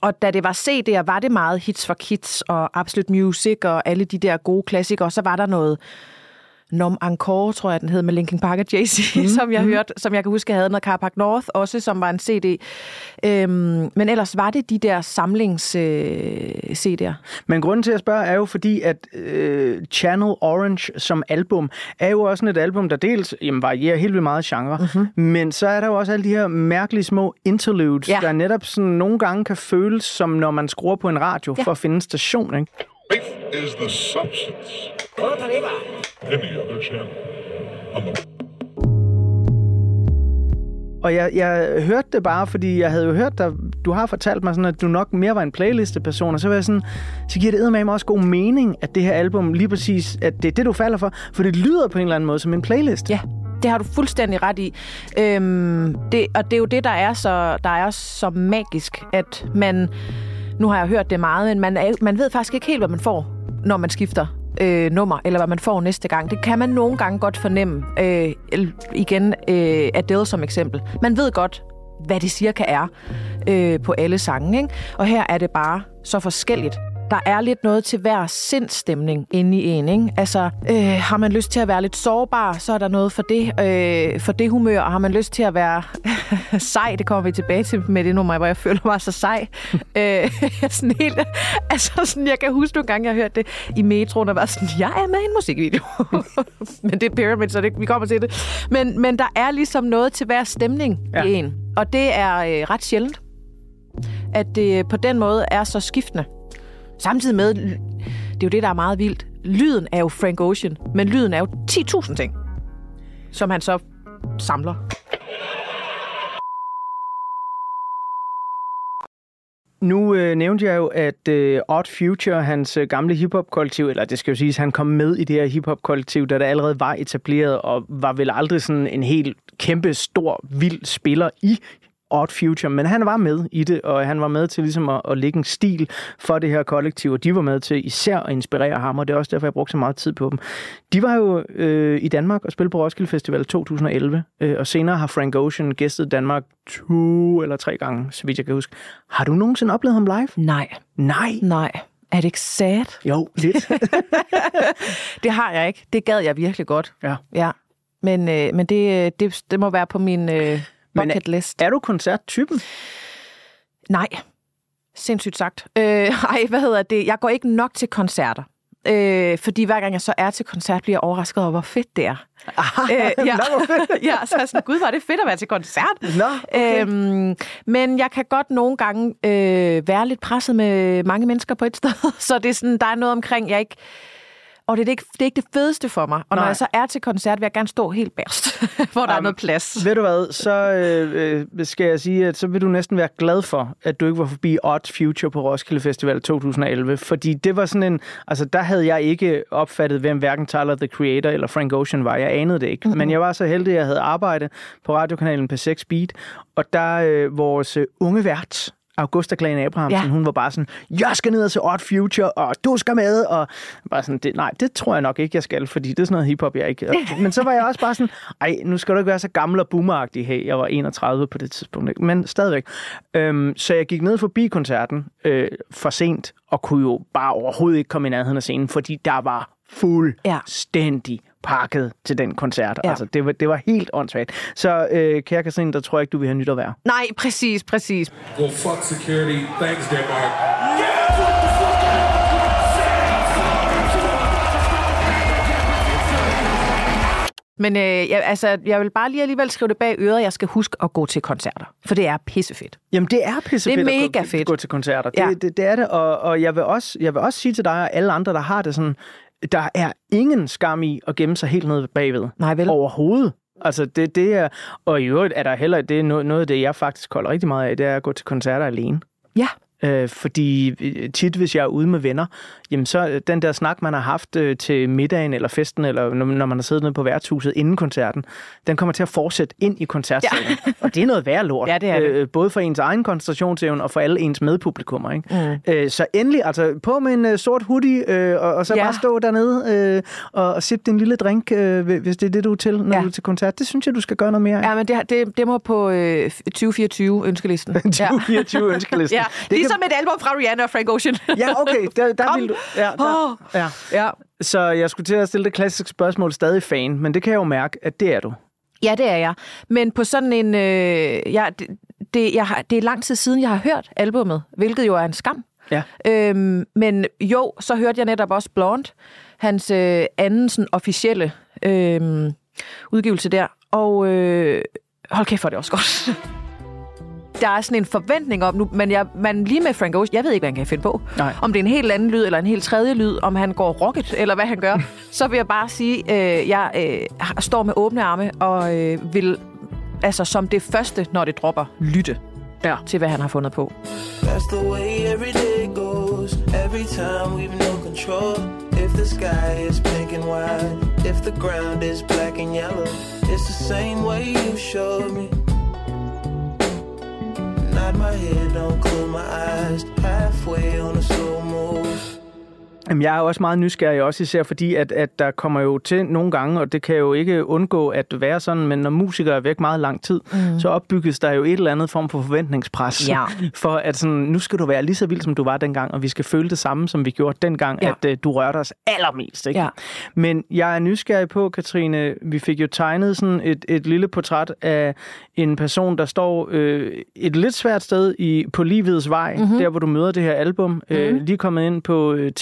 og da det var CD'er, var det meget hits for kids og Absolute Music og alle de der gode klassikere. Og så var der noget Nom Encore, tror jeg, den hed, med Linkin Park og Jay-Z, <laughs> mm, som jeg mm. hørte, som jeg kan huske, havde noget Carpark North også, som var en CD. Øhm, men ellers var det de der samlings øh. Men grunden til at spørge er jo fordi, at øh, Channel Orange som album er jo også et album, der dels jamen, varierer helt vildt meget genre, mm-hmm. men så er der jo også alle de her mærkelige små interludes, ja. Der netop sådan nogle gange kan føles som når man skruer på en radio. Ja. for at finde en station. Ikke? Faith is the substance. Any other channel. On the Og jeg, jeg hørte det bare, fordi jeg havde jo hørt dig, du har fortalt mig sådan, at du nok mere var en playlisteperson, og så var jeg sådan, så giver det med mig også god mening, at det her album lige præcis, at det er det, du falder for, for det lyder på en eller anden måde som en playlist. Ja, det har du fuldstændig ret i. Øhm, det, og det er jo det, der er, så, der er så magisk, at man... Nu har jeg hørt det meget, men man, er, man ved faktisk ikke helt, hvad man får, når man skifter øh, nummer, eller hvad man får næste gang. Det kan man nogle gange godt fornemme. Øh, igen, øh, Adele som eksempel. Man ved godt, hvad det cirka er øh, på alle sange. Ikke? Og her er det bare så forskelligt. Der er lidt noget til hver sindsstemning inde i en. Ikke? Altså, øh, har man lyst til at være lidt sårbar, så er der noget for det, øh, for det humør. Og har man lyst til at være <laughs> sej, det kommer vi tilbage til med det nummer, hvor jeg føler mig så sej. <laughs> øh, sådan helt, altså sådan, jeg kan huske nogle gange, jeg har hørt det i metroen, og var sådan, jeg er med i en musikvideo. <laughs> men det er Pyramid, så det, vi kommer til det. Men, men der er ligesom noget til hver stemning ja. i en. Og det er øh, ret sjældent, at det på den måde er så skiftende. Samtidig med, det er jo det, der er meget vildt. Lyden er jo Frank Ocean, men lyden er jo 10.000 ting, som han så samler. Nu øh, nævnte jeg jo, at øh, Odd Future, hans øh, gamle hiphop-kollektiv, eller det skal jo siges, han kom med i det her hiphop-kollektiv, da der allerede var etableret, og var vel aldrig sådan en helt kæmpe, stor, vild spiller i Odd Future, men han var med i det, og han var med til ligesom at, at lægge en stil for det her kollektiv, og de var med til især at inspirere ham, og det er også derfor, jeg brugte så meget tid på dem. De var jo øh, i Danmark og spillede på Roskilde Festival 2011, øh, og senere har Frank Ocean gæstet Danmark to eller tre gange, så vidt jeg kan huske. Har du nogensinde oplevet ham live? Nej, Nej. nej. Er det ikke sad? Jo, lidt. <laughs> <laughs> Det har jeg ikke. Det gad jeg virkelig godt. ja. Ja. Men, øh, men det, øh, det, det må være på min øh, Men bucket list. Er du koncerttypen? Nej. Sindssygt sagt. Øh, <laughs> ej, hvad hedder det? Jeg går ikke nok til koncerter. Øh, fordi hver gang jeg så er til koncert, bliver jeg overrasket over, hvor fedt det er. øh, <laughs> ja. <laughs> Ja, så er jeg sådan, gud, er det fedt at være til koncert. Nå, okay. øhm, men jeg kan godt nogle gange øh, være lidt presset med mange mennesker på et sted. Så det er sådan, der er noget omkring, jeg ikke... Og det er, ikke, det er ikke det fedeste for mig. Og Nej. når jeg så er til koncert, vil jeg gerne stå helt bærst, <laughs> hvor der er noget plads. Ved du hvad, så øh, øh, skal jeg sige, at så vil du næsten være glad for, at du ikke var forbi Odd Future på Roskilde Festival 2011. Fordi det var sådan en... Altså, der havde jeg ikke opfattet, hvem hverken Tyler, The Creator eller Frank Ocean var. Jeg anede det ikke. Mm-hmm. Men jeg var så heldig, at jeg havde arbejdet på radiokanalen P6 Beat. Og der øh, vores øh, unge vært, Augusta Klan Abrahamsen, ja. Ja. hun var bare sådan, jeg skal ned og se Odd Future, og du skal med, og bare sådan, det, nej, det tror jeg nok ikke, jeg skal, fordi det er sådan noget hiphop, jeg ikke... <laughs> Men så var jeg også bare sådan, ej, nu skal du ikke være så gammel og boomeragtig, hey, jeg var 31 på det tidspunkt, men stadigvæk. Øhm, så jeg gik ned forbi koncerten øh, for sent, og kunne jo bare overhovedet ikke komme i nærheden af scenen, fordi der var fuldstændig pakket til den koncert. Ja. Altså, det var, det var helt åndssvagt. Så øh, kære Katrine, der tror jeg ikke, du vil have nyt at være. Nej, præcis, præcis. Go fuck security. Thanks, Denmark. Men øh, jeg, altså, jeg vil bare lige alligevel skrive det bag øret, jeg skal huske at gå til koncerter. For det er pissefedt. Jamen, det er pissefedt Det er at gå, mega fedt. gå til koncerter. Ja. Det, det, det er det, og, og jeg, vil også, jeg vil også sige til dig og alle andre, der har det sådan, der er ingen skam i at gemme sig helt nede bagved. Nej, vel? Overhovedet. Altså, det, det er... Og i øvrigt er der heller... Det er noget, noget af det, jeg faktisk holder rigtig meget af, det er at gå til koncerter alene. Ja. Øh, fordi øh, tit, hvis jeg er ude med venner, jamen så øh, den der snak, man har haft øh, til middagen eller festen, eller når, når man har siddet nede på værtshuset inden koncerten, den kommer til at fortsætte ind i koncertsalen. Ja. <laughs> og det er noget værd lort. Ja, det er det. Øh, både for ens egen koncentrationsevne og for alle ens medpublikummer. Ikke? Mm. Øh, så endelig, altså på med en øh, sort hoodie, øh, og, og så Ja. bare stå dernede øh, og, og sippe din lille drink, øh, hvis det er det, du er til, når Ja. du er til koncert. Det synes jeg, du skal gøre noget mere af. Ja, men det, det, det må på øh, 2024 ønskelisten. <laughs> 2024 ønskelisten. <laughs> Ja, Det ligesom et album fra Rihanna og Frank Ocean. Ja, okay. Der, der vil du... Ja, der, ja. ja. Så jeg skulle til at stille det klassiske spørgsmål, stadig fan, men det kan jeg jo mærke, at det er du. Ja, det er jeg. Men på sådan en... Øh, ja, det, det, jeg har, det er lang tid siden, jeg har hørt albummet, hvilket jo er en skam. Ja. Øhm, men jo, så hørte jeg netop også Blonde, hans øh, anden sådan, officielle øh, udgivelse der. Og øh, hold kæft, for det også godt. <laughs> Der er sådan en forventning om nu, men jeg, man lige med Frank Ocean, jeg ved ikke, hvad han kan finde på. Nej. Om det er en helt anden lyd, eller en helt tredje lyd, om han går rocket, eller hvad han gør. <laughs> så vil jeg bare sige, øh, jeg øh, står med åbne arme, og øh, vil altså som det første, når det dropper, lytte Ja. til, hvad han har fundet på. That's the way every day goes. Every time we've no control. If the sky is pink and white, if the ground is black and yellow, it's the same way you showed me. My head, don't close my eyes. Halfway on a slow move. Jamen, jeg er også meget nysgerrig, også især fordi, at, at der kommer jo til nogle gange, og det kan jo ikke undgå at være sådan, men når musikere er væk meget lang tid, mm. så opbygges der jo et eller andet form for forventningspres. Ja. <laughs> For at sådan, nu skal du være lige så vild, som du var dengang, og vi skal føle det samme, som vi gjorde dengang, Ja. at uh, du rørte os allermest. Ikke? Ja. Men jeg er nysgerrig på, Katrine, vi fik jo tegnet sådan et, et lille portræt af en person, der står øh, et lidt svært sted i, på livets vej, mm-hmm. der hvor du møder det her album. Mm-hmm. Øh, lige kommet ind på øh,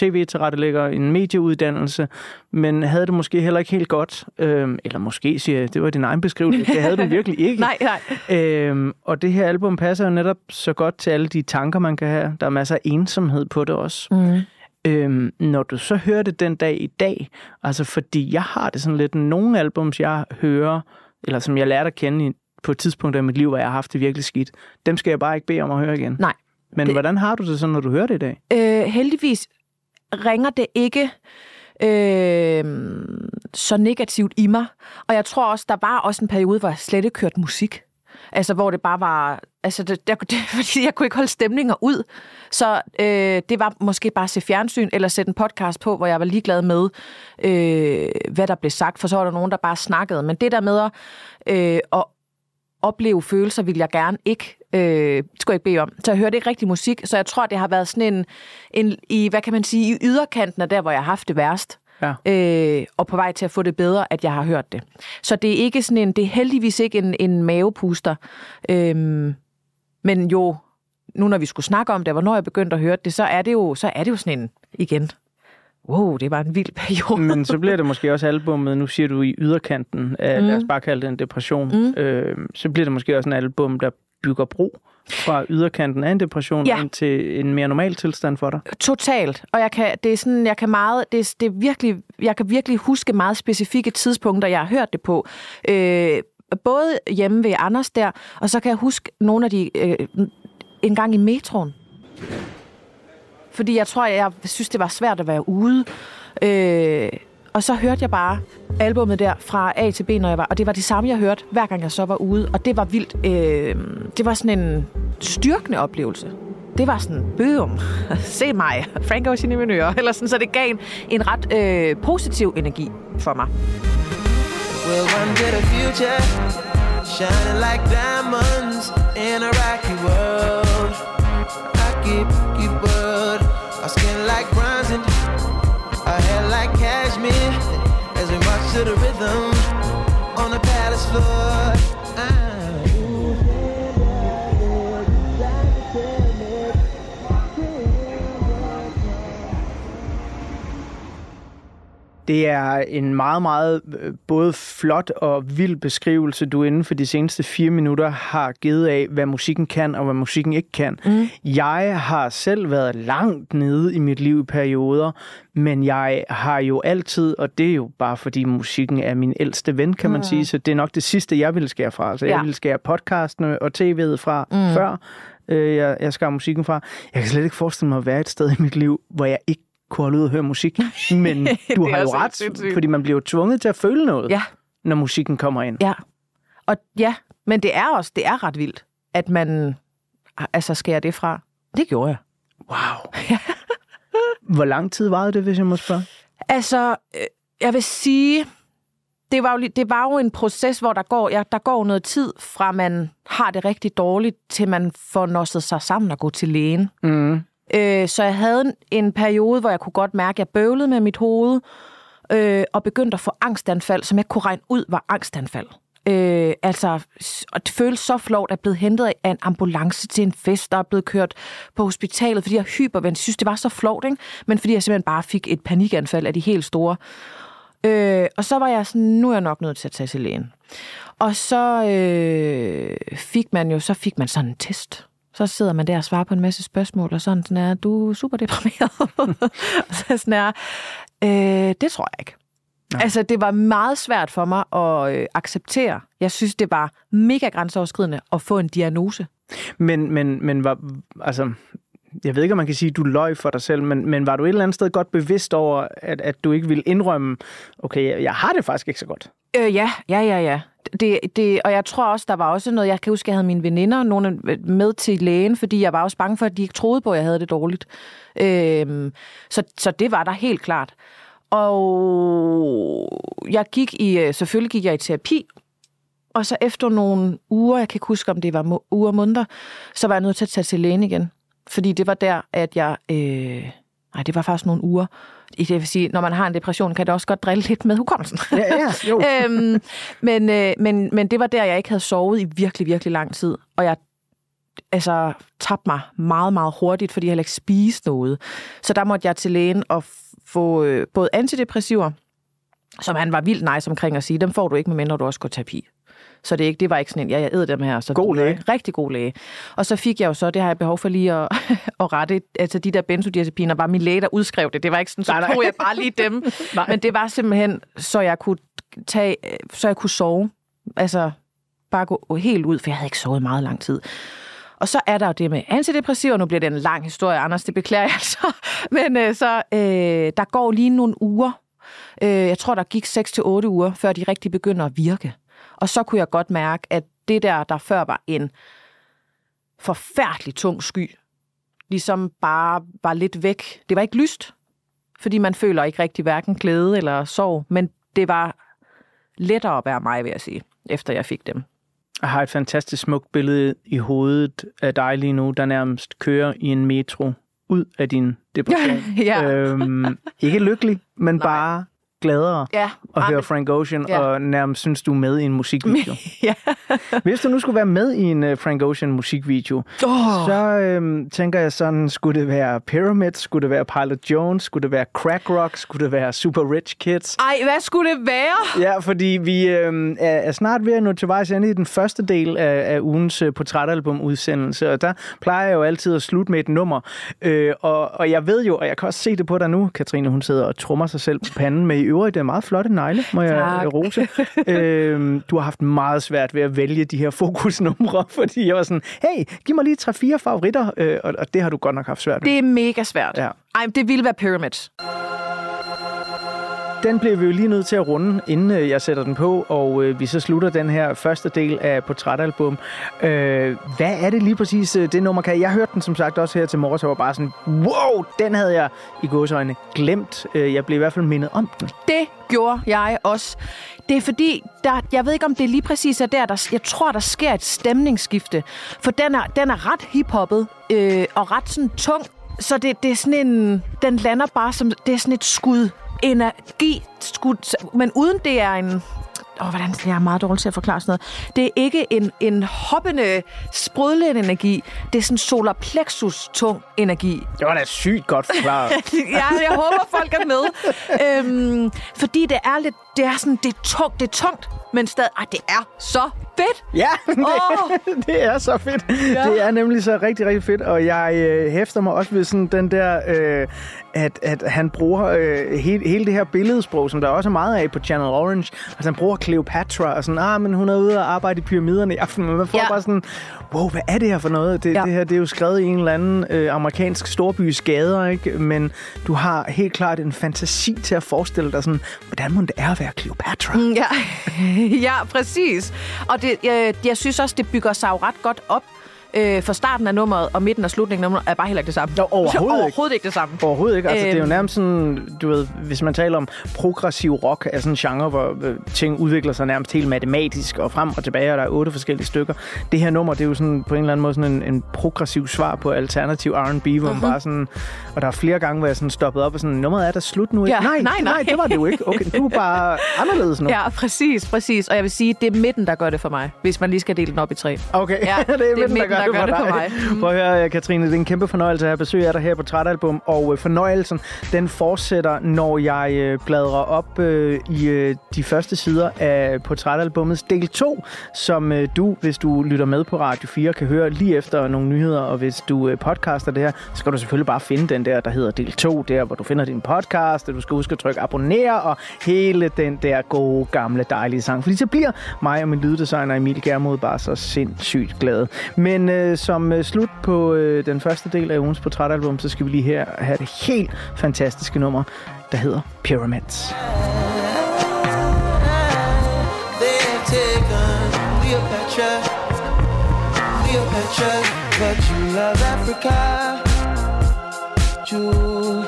tv-tilrettelægger, en medieuddannelse, men havde det måske heller ikke helt godt. Øh, eller måske, siger jeg, det var din egen beskrivelse. Det havde du <laughs> virkelig ikke. Nej, nej. Øhm, og det her album passer jo netop så godt til alle de tanker, man kan have. Der er masser af ensomhed på det også. Mm. Øhm, når du så hører det den dag i dag, altså fordi jeg har det sådan lidt, nogle albums, jeg hører, eller som jeg lærte at kende i, på et tidspunkt af mit liv, hvor jeg har haft det virkelig skidt, dem skal jeg bare ikke bede om at høre igen. Nej. Men det- hvordan har du det så, når du hører det i dag? Øh, heldigvis ringer det ikke øh, så negativt i mig. Og jeg tror også, der var også en periode, hvor jeg slet ikke hørte musik. Altså, hvor det bare var... Altså, det, det, det, <laughs> fordi jeg kunne ikke holde stemninger ud. Så øh, det var måske bare at se fjernsyn, eller sætte en podcast på, hvor jeg var ligeglad med, øh, hvad der blev sagt. For så var der nogen, der bare snakkede. Men det der med at, øh, at opleve følelser, vil jeg gerne ikke, øh, skulle jeg ikke bede om. Så jeg hørte ikke rigtig musik, så jeg tror, det har været sådan en, en i, hvad kan man sige, i yderkanten af der, hvor jeg har haft det værst. Ja. Øh, og på vej til at få det bedre, at jeg har hørt det. Så det er ikke sådan en, det er heldigvis ikke en, en mavepuster. Øhm, men jo, nu når vi skulle snakke om det, hvornår jeg begyndte at høre det, så er det jo, så er det jo sådan en, igen, wow, det var en vild periode. Men så bliver det måske også albummet, nu siger du i yderkanten af, mm. lad os bare kalde det en depression, mm. øh, så bliver det måske også en album, der bygger bro fra yderkanten af en depression Ja. ind til en mere normal tilstand for dig. Totalt. Og jeg kan, det er sådan, jeg kan meget, det er, det er virkelig, jeg kan virkelig huske meget specifikke tidspunkter, jeg har hørt det på. Øh, både hjemme ved Anders der, og så kan jeg huske nogle af de, øh, en gang i metroen. Fordi jeg tror, jeg synes, det var svært at være ude. Øh, og så hørte jeg bare albummet der fra A til B, når jeg var, og det var det samme, jeg hørte, hver gang jeg så var ude. Og det var vildt. Øh, det var sådan en styrkende oplevelse. Det var sådan, boom, <laughs> se mig, Frank Ocean i mine. Eller sådan, så det gav en, en ret øh, positiv energi for mig. We'll run to the future, shining like diamonds in a rocky world. I keep to the rhythm on the palace floor. Det er en meget, meget øh, både flot og vild beskrivelse, du inden for de seneste fire minutter har givet af, hvad musikken kan og hvad musikken ikke kan. Mm. Jeg har selv været langt nede i mit liv i perioder, men jeg har jo altid, og det er jo bare fordi musikken er min ældste ven, kan man mm. sige, så det er nok det sidste, jeg vil skære fra. Så ja. jeg vil skære podcastene og tv'et fra mm. før, øh, jeg, jeg skærer musikken fra. Jeg kan slet ikke forestille mig at være et sted i mit liv, hvor jeg ikke kunne holde ud og høre musik. <laughs> Men du har jo ret, sindssygt. fordi man bliver jo tvunget til at føle noget, Ja, når musikken kommer ind. ja. Og ja, men det er også, det er ret vildt, at man altså skærer det fra. Det gjorde jeg. Wow. <laughs> Hvor lang tid varede det, hvis jeg må spørge? Altså, øh, jeg vil sige, det var, jo, det var jo en proces, hvor der går, ja, der går noget tid fra, man har det rigtig dårligt, til man får nosset sig sammen og gå til lægen. Mm. Øh, så jeg havde en, en periode, hvor jeg kunne godt mærke, at jeg bøvlede med mit hoved, øh, og begyndte at få angstanfald, som jeg kunne regne ud var angstanfald. Øh, altså, og det føles så flot, at jeg blevet hentet af en ambulance til en fest, der er blevet kørt på hospitalet, fordi jeg hypervendt. Jeg synes, det var så flot, ikke? Men fordi jeg simpelthen bare fik et panikanfald af de helt store. Øh, og så var jeg sådan, nu er jeg nok nødt til at tage til lægen. Og så øh, fik man jo, så fik man sådan en test. Så sidder man der og svarer på en masse spørgsmål, og sådan, sådan er, du er super deprimeret. <laughs> så sådan er, øh, det tror jeg ikke. Nej. Altså, det var meget svært for mig at øh, acceptere. Jeg synes, det var mega grænseoverskridende at få en diagnose. Men, men, men var, altså, jeg ved ikke, om man kan sige, at du løj for dig selv, men, men var du et eller andet sted godt bevidst over, at, at du ikke ville indrømme, okay, jeg, jeg har det faktisk ikke så godt? Øh, ja, ja, ja, ja. Det, det, og jeg tror også, der var også noget, jeg kan huske, jeg havde mine veninder nogle med til lægen, fordi jeg var også bange for, at de ikke troede på, at jeg havde det dårligt. Øh, så, så det var der helt klart. Og jeg gik i, øh, selvfølgelig gik jeg i terapi, og så efter nogle uger, jeg kan ikke huske, om det var uger og måneder, så var jeg nødt til at tage til lægen igen. Fordi det var der, at jeg... Øh, nej, det var faktisk nogle uger. Det vil sige, når man har en depression, kan det også godt drille lidt med hukommelsen. Ja, ja, jo. <laughs> øhm, men, øh, men, men det var der, jeg ikke havde sovet i virkelig, virkelig lang tid. Og jeg altså, tabte mig meget, meget hurtigt, fordi jeg heller ikke spiste noget. Så der måtte jeg til lægen og få øh, både antidepressiver, som han var vildt nice omkring at sige, dem får du ikke, medmindre du også går terapi. Så det, ikke, det var ikke sådan en, ja, jeg æder dem her. Så God læge. Rigtig god læge. Og så fik jeg jo så, det har jeg behov for lige at, <laughs> at rette, altså de der benzodiazepiner, var min læge, der udskrev det. Det var ikke sådan, så Nej, nej. tog jeg bare lige dem. <laughs> Men det var simpelthen, så jeg kunne tage, så jeg kunne sove. Altså, bare gå helt ud, for jeg havde ikke sovet meget lang tid. Og så er der jo det med antidepressiver. Nu bliver det en lang historie, Anders, det beklager jeg altså. <laughs> Men øh, så, øh, der går lige nogle uger. Øh, jeg tror, der gik 6 til otte uger, før de rigtig begynder at virke. Og så kunne jeg godt mærke, at det der, der før var en forfærdelig tung sky, ligesom bare var lidt væk. Det var ikke lyst, fordi man føler ikke rigtig hverken glæde eller sorg, men det var lettere at være mig, vil jeg sige, efter jeg fik dem. Jeg har et fantastisk smukt billede i hovedet af dig lige nu, der nærmest kører i en metro ud af din depression. <laughs> Ja. øhm, ikke lykkelig, men Nej. bare gladere Ja, at høre Frank Ocean, Ja. og nærmest synes, du er med i en musikvideo. <laughs> ja. Hvis du nu skulle være med i en uh, Frank Ocean musikvideo, Oh. så øhm, tænker jeg sådan, skulle det være Pyramid, skulle det være Pilot Jones, skulle det være Crack Rock, skulle det være Super Rich Kids? Ej, hvad skulle det være? Ja, fordi vi øh, er, er snart ved at nå til vejs ende i den første del af, af ugens øh, portrætalbum-udsendelse, og der plejer jeg jo altid at slutte med et nummer. Øh, og, og jeg ved jo, og jeg kan også se det på dig nu, Katrine, hun sidder og trummer sig selv på panden med øvrigt er meget flotte negle, må jeg Tak. rose. <laughs> øh, du har haft meget svært ved at vælge de her fokusnumre, <laughs> fordi jeg var sådan, hey, giv mig lige tre-fire favoritter, øh, og, og det har du godt nok haft svært ved. Det er mega svært. Ja. Ej, det ville være Pyramids den bliver vi jo lige nødt til at runde, inden øh, jeg sætter den på, og øh, vi så slutter den her første del af portrætalbum. Øh, hvad er det lige præcis, øh, det nummer kan? Jeg hørte den som sagt også her til morges, og var bare sådan, wow, den havde jeg i gåsøjne glemt. Øh, jeg blev i hvert fald mindet om den. Det gjorde jeg også. Det er fordi, der, jeg ved ikke om det lige præcis er der, der jeg tror, der sker et stemningsskifte. For den er, den er ret hiphoppet øh, og ret sådan tung. Så det, det er sådan en, den lander bare som, det er sådan et skud energi, men uden det er en, Åh, oh, hvordan jeg er meget dårlig til at forklare sådan noget. Det er ikke en, en hoppende, sprudlende energi. Det er sådan solar plexus tung energi. Det var da sygt godt forklaret. <laughs> ja, jeg håber, folk er med. øhm, fordi det er lidt, det er sådan, det er tungt, det er tungt, men stadig, ej, det er så fedt. Ja, <laughs> det, Åh! <laughs> det er så fedt. Ja. Det er nemlig så rigtig, rigtig fedt, og jeg øh, hæfter mig også ved sådan den der, øh, at, at han bruger øh, hele, hele det her billedsprog, som der også er meget af på Channel Orange. Altså han bruger Cleopatra og sådan, ah, men hun er ude og arbejde i pyramiderne i aften, men man får Ja. bare sådan, wow, hvad er det her for noget? Det, Ja. det her, det er jo skrevet i en eller anden øh, amerikansk storbys gader, ikke? Men du har helt klart en fantasi til at forestille dig sådan, hvordan må det er være Cleopatra? Mm, ja, <laughs> ja præcis. Og det, jeg, jeg synes også, det bygger sig jo ret godt op. Øh, for starten af nummeret og midten og slutningen af nummeret er bare heller ikke det samme. Nå, overhovedet ikke. overhovedet ikke det samme. Overhovedet ikke. Altså, det er jo Øhm. nærmest sådan, du ved, hvis man taler om progressiv rock, er sådan en genre, hvor øh, ting udvikler sig nærmest helt matematisk og frem og tilbage, og der er otte forskellige stykker. Det her nummer, det er jo sådan på en eller anden måde sådan en, en progressiv svar på alternativ R&B, hvor Mhm. man bare sådan, og der er flere gange, hvor jeg sådan stoppet op og sådan, nummeret er der slut nu, ikke? Ja, nej, nej, nej. nej, det var det jo ikke. Okay, du er bare <laughs> anderledes nu. Ja, præcis, præcis. Og jeg vil sige, det er midten, der gør det for mig, hvis man lige skal dele den op i tre. Okay, Ja, <laughs> det er det er midten, der midten, gør, der gør det for mig. Prøv at høre, Katrine, det er en kæmpe fornøjelse at have besøg af dig her på Trætalbum, og øh, fornøjelsen, den fortsætter, når jeg øh, bladrer op øh, i de første sider af Portrætalbummets del 2, som du, hvis du lytter med på Radio 4, kan høre lige efter nogle nyheder, og hvis du podcaster det her, så skal du selvfølgelig bare finde den der, der hedder del 2, der hvor du finder din podcast, og du skal huske at trykke abonner, og hele den der gode, gamle, dejlige sang, fordi så bliver mig og min lyddesigner Emil Germod bare så sindssygt glade. Men øh, som øh, slut på øh, den første del af ugens portrætalbum, så skal vi lige her have det helt fantastiske nummer, der hedder Pyramids. Cleopatra, Cleopatra, but you love Africa. Jewel,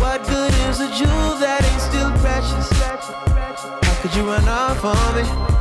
what good is a jewel that ain't still precious? How could you run off on me?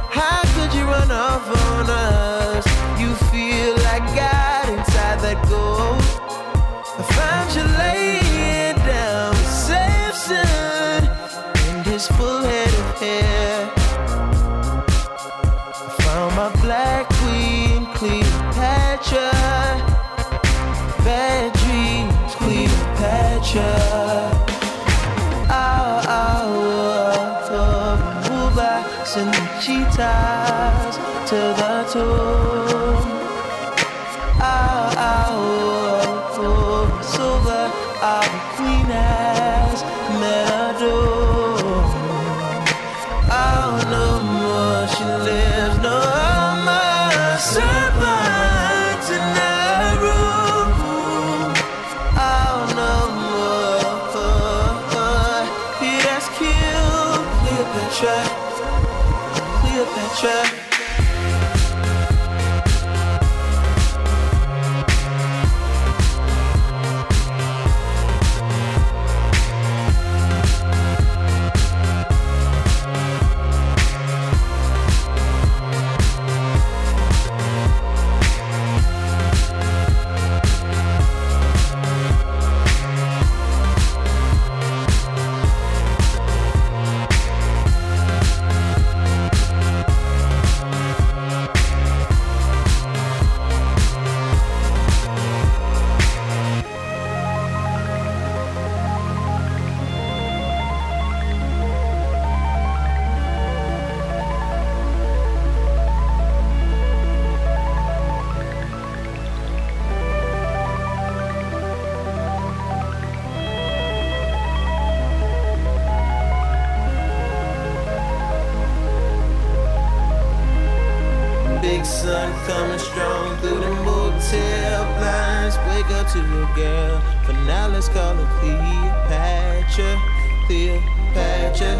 Big sun coming strong through the motel blinds. Wake up to your girl. For now, let's call her Cleopatra. Cleopatra.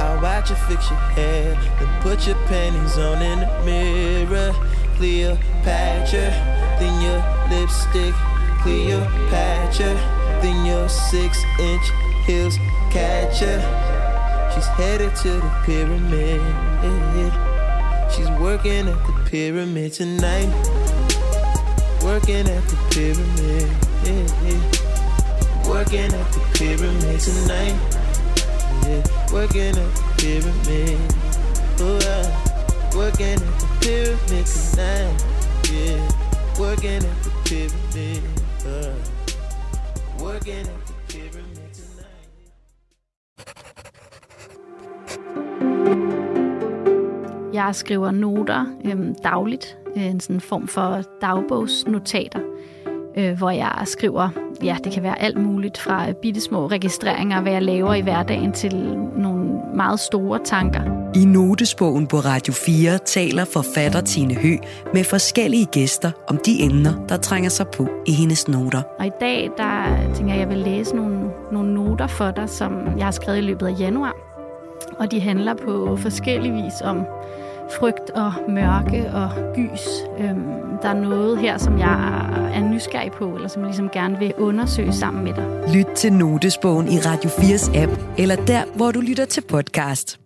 I'll watch you fix your hair, then put your panties on in the mirror. Cleopatra, then your lipstick. Cleopatra, then your six inch heels catch her. She's headed to the pyramid. She's working at the pyramid tonight. Working at the pyramid. Working at the pyramid tonight. Yeah, working at the pyramid. Oh, uh, working at the pyramid tonight. Yeah, working at the pyramid. Uh, working at Jeg skriver noter øhm, dagligt, øh, en sådan form for dagbogsnotater, øh, hvor jeg skriver, ja, det kan være alt muligt fra bittesmå registreringer, hvad jeg laver i hverdagen, til nogle meget store tanker. I notesbogen på Radio 4 taler forfatter Tine Hø med forskellige gæster om de emner, der trænger sig på i hendes noter. Og i dag, der tænker jeg, jeg vil læse nogle, nogle noter for dig, som jeg har skrevet i løbet af januar. Og de handler på forskellig vis om frygt og mørke og gys. Øhm, der er noget her, som jeg er nysgerrig på, eller som jeg ligesom gerne vil undersøge sammen med dig. Lyt til Notesbogen i Radio 4's app, eller der, hvor du lytter til podcast.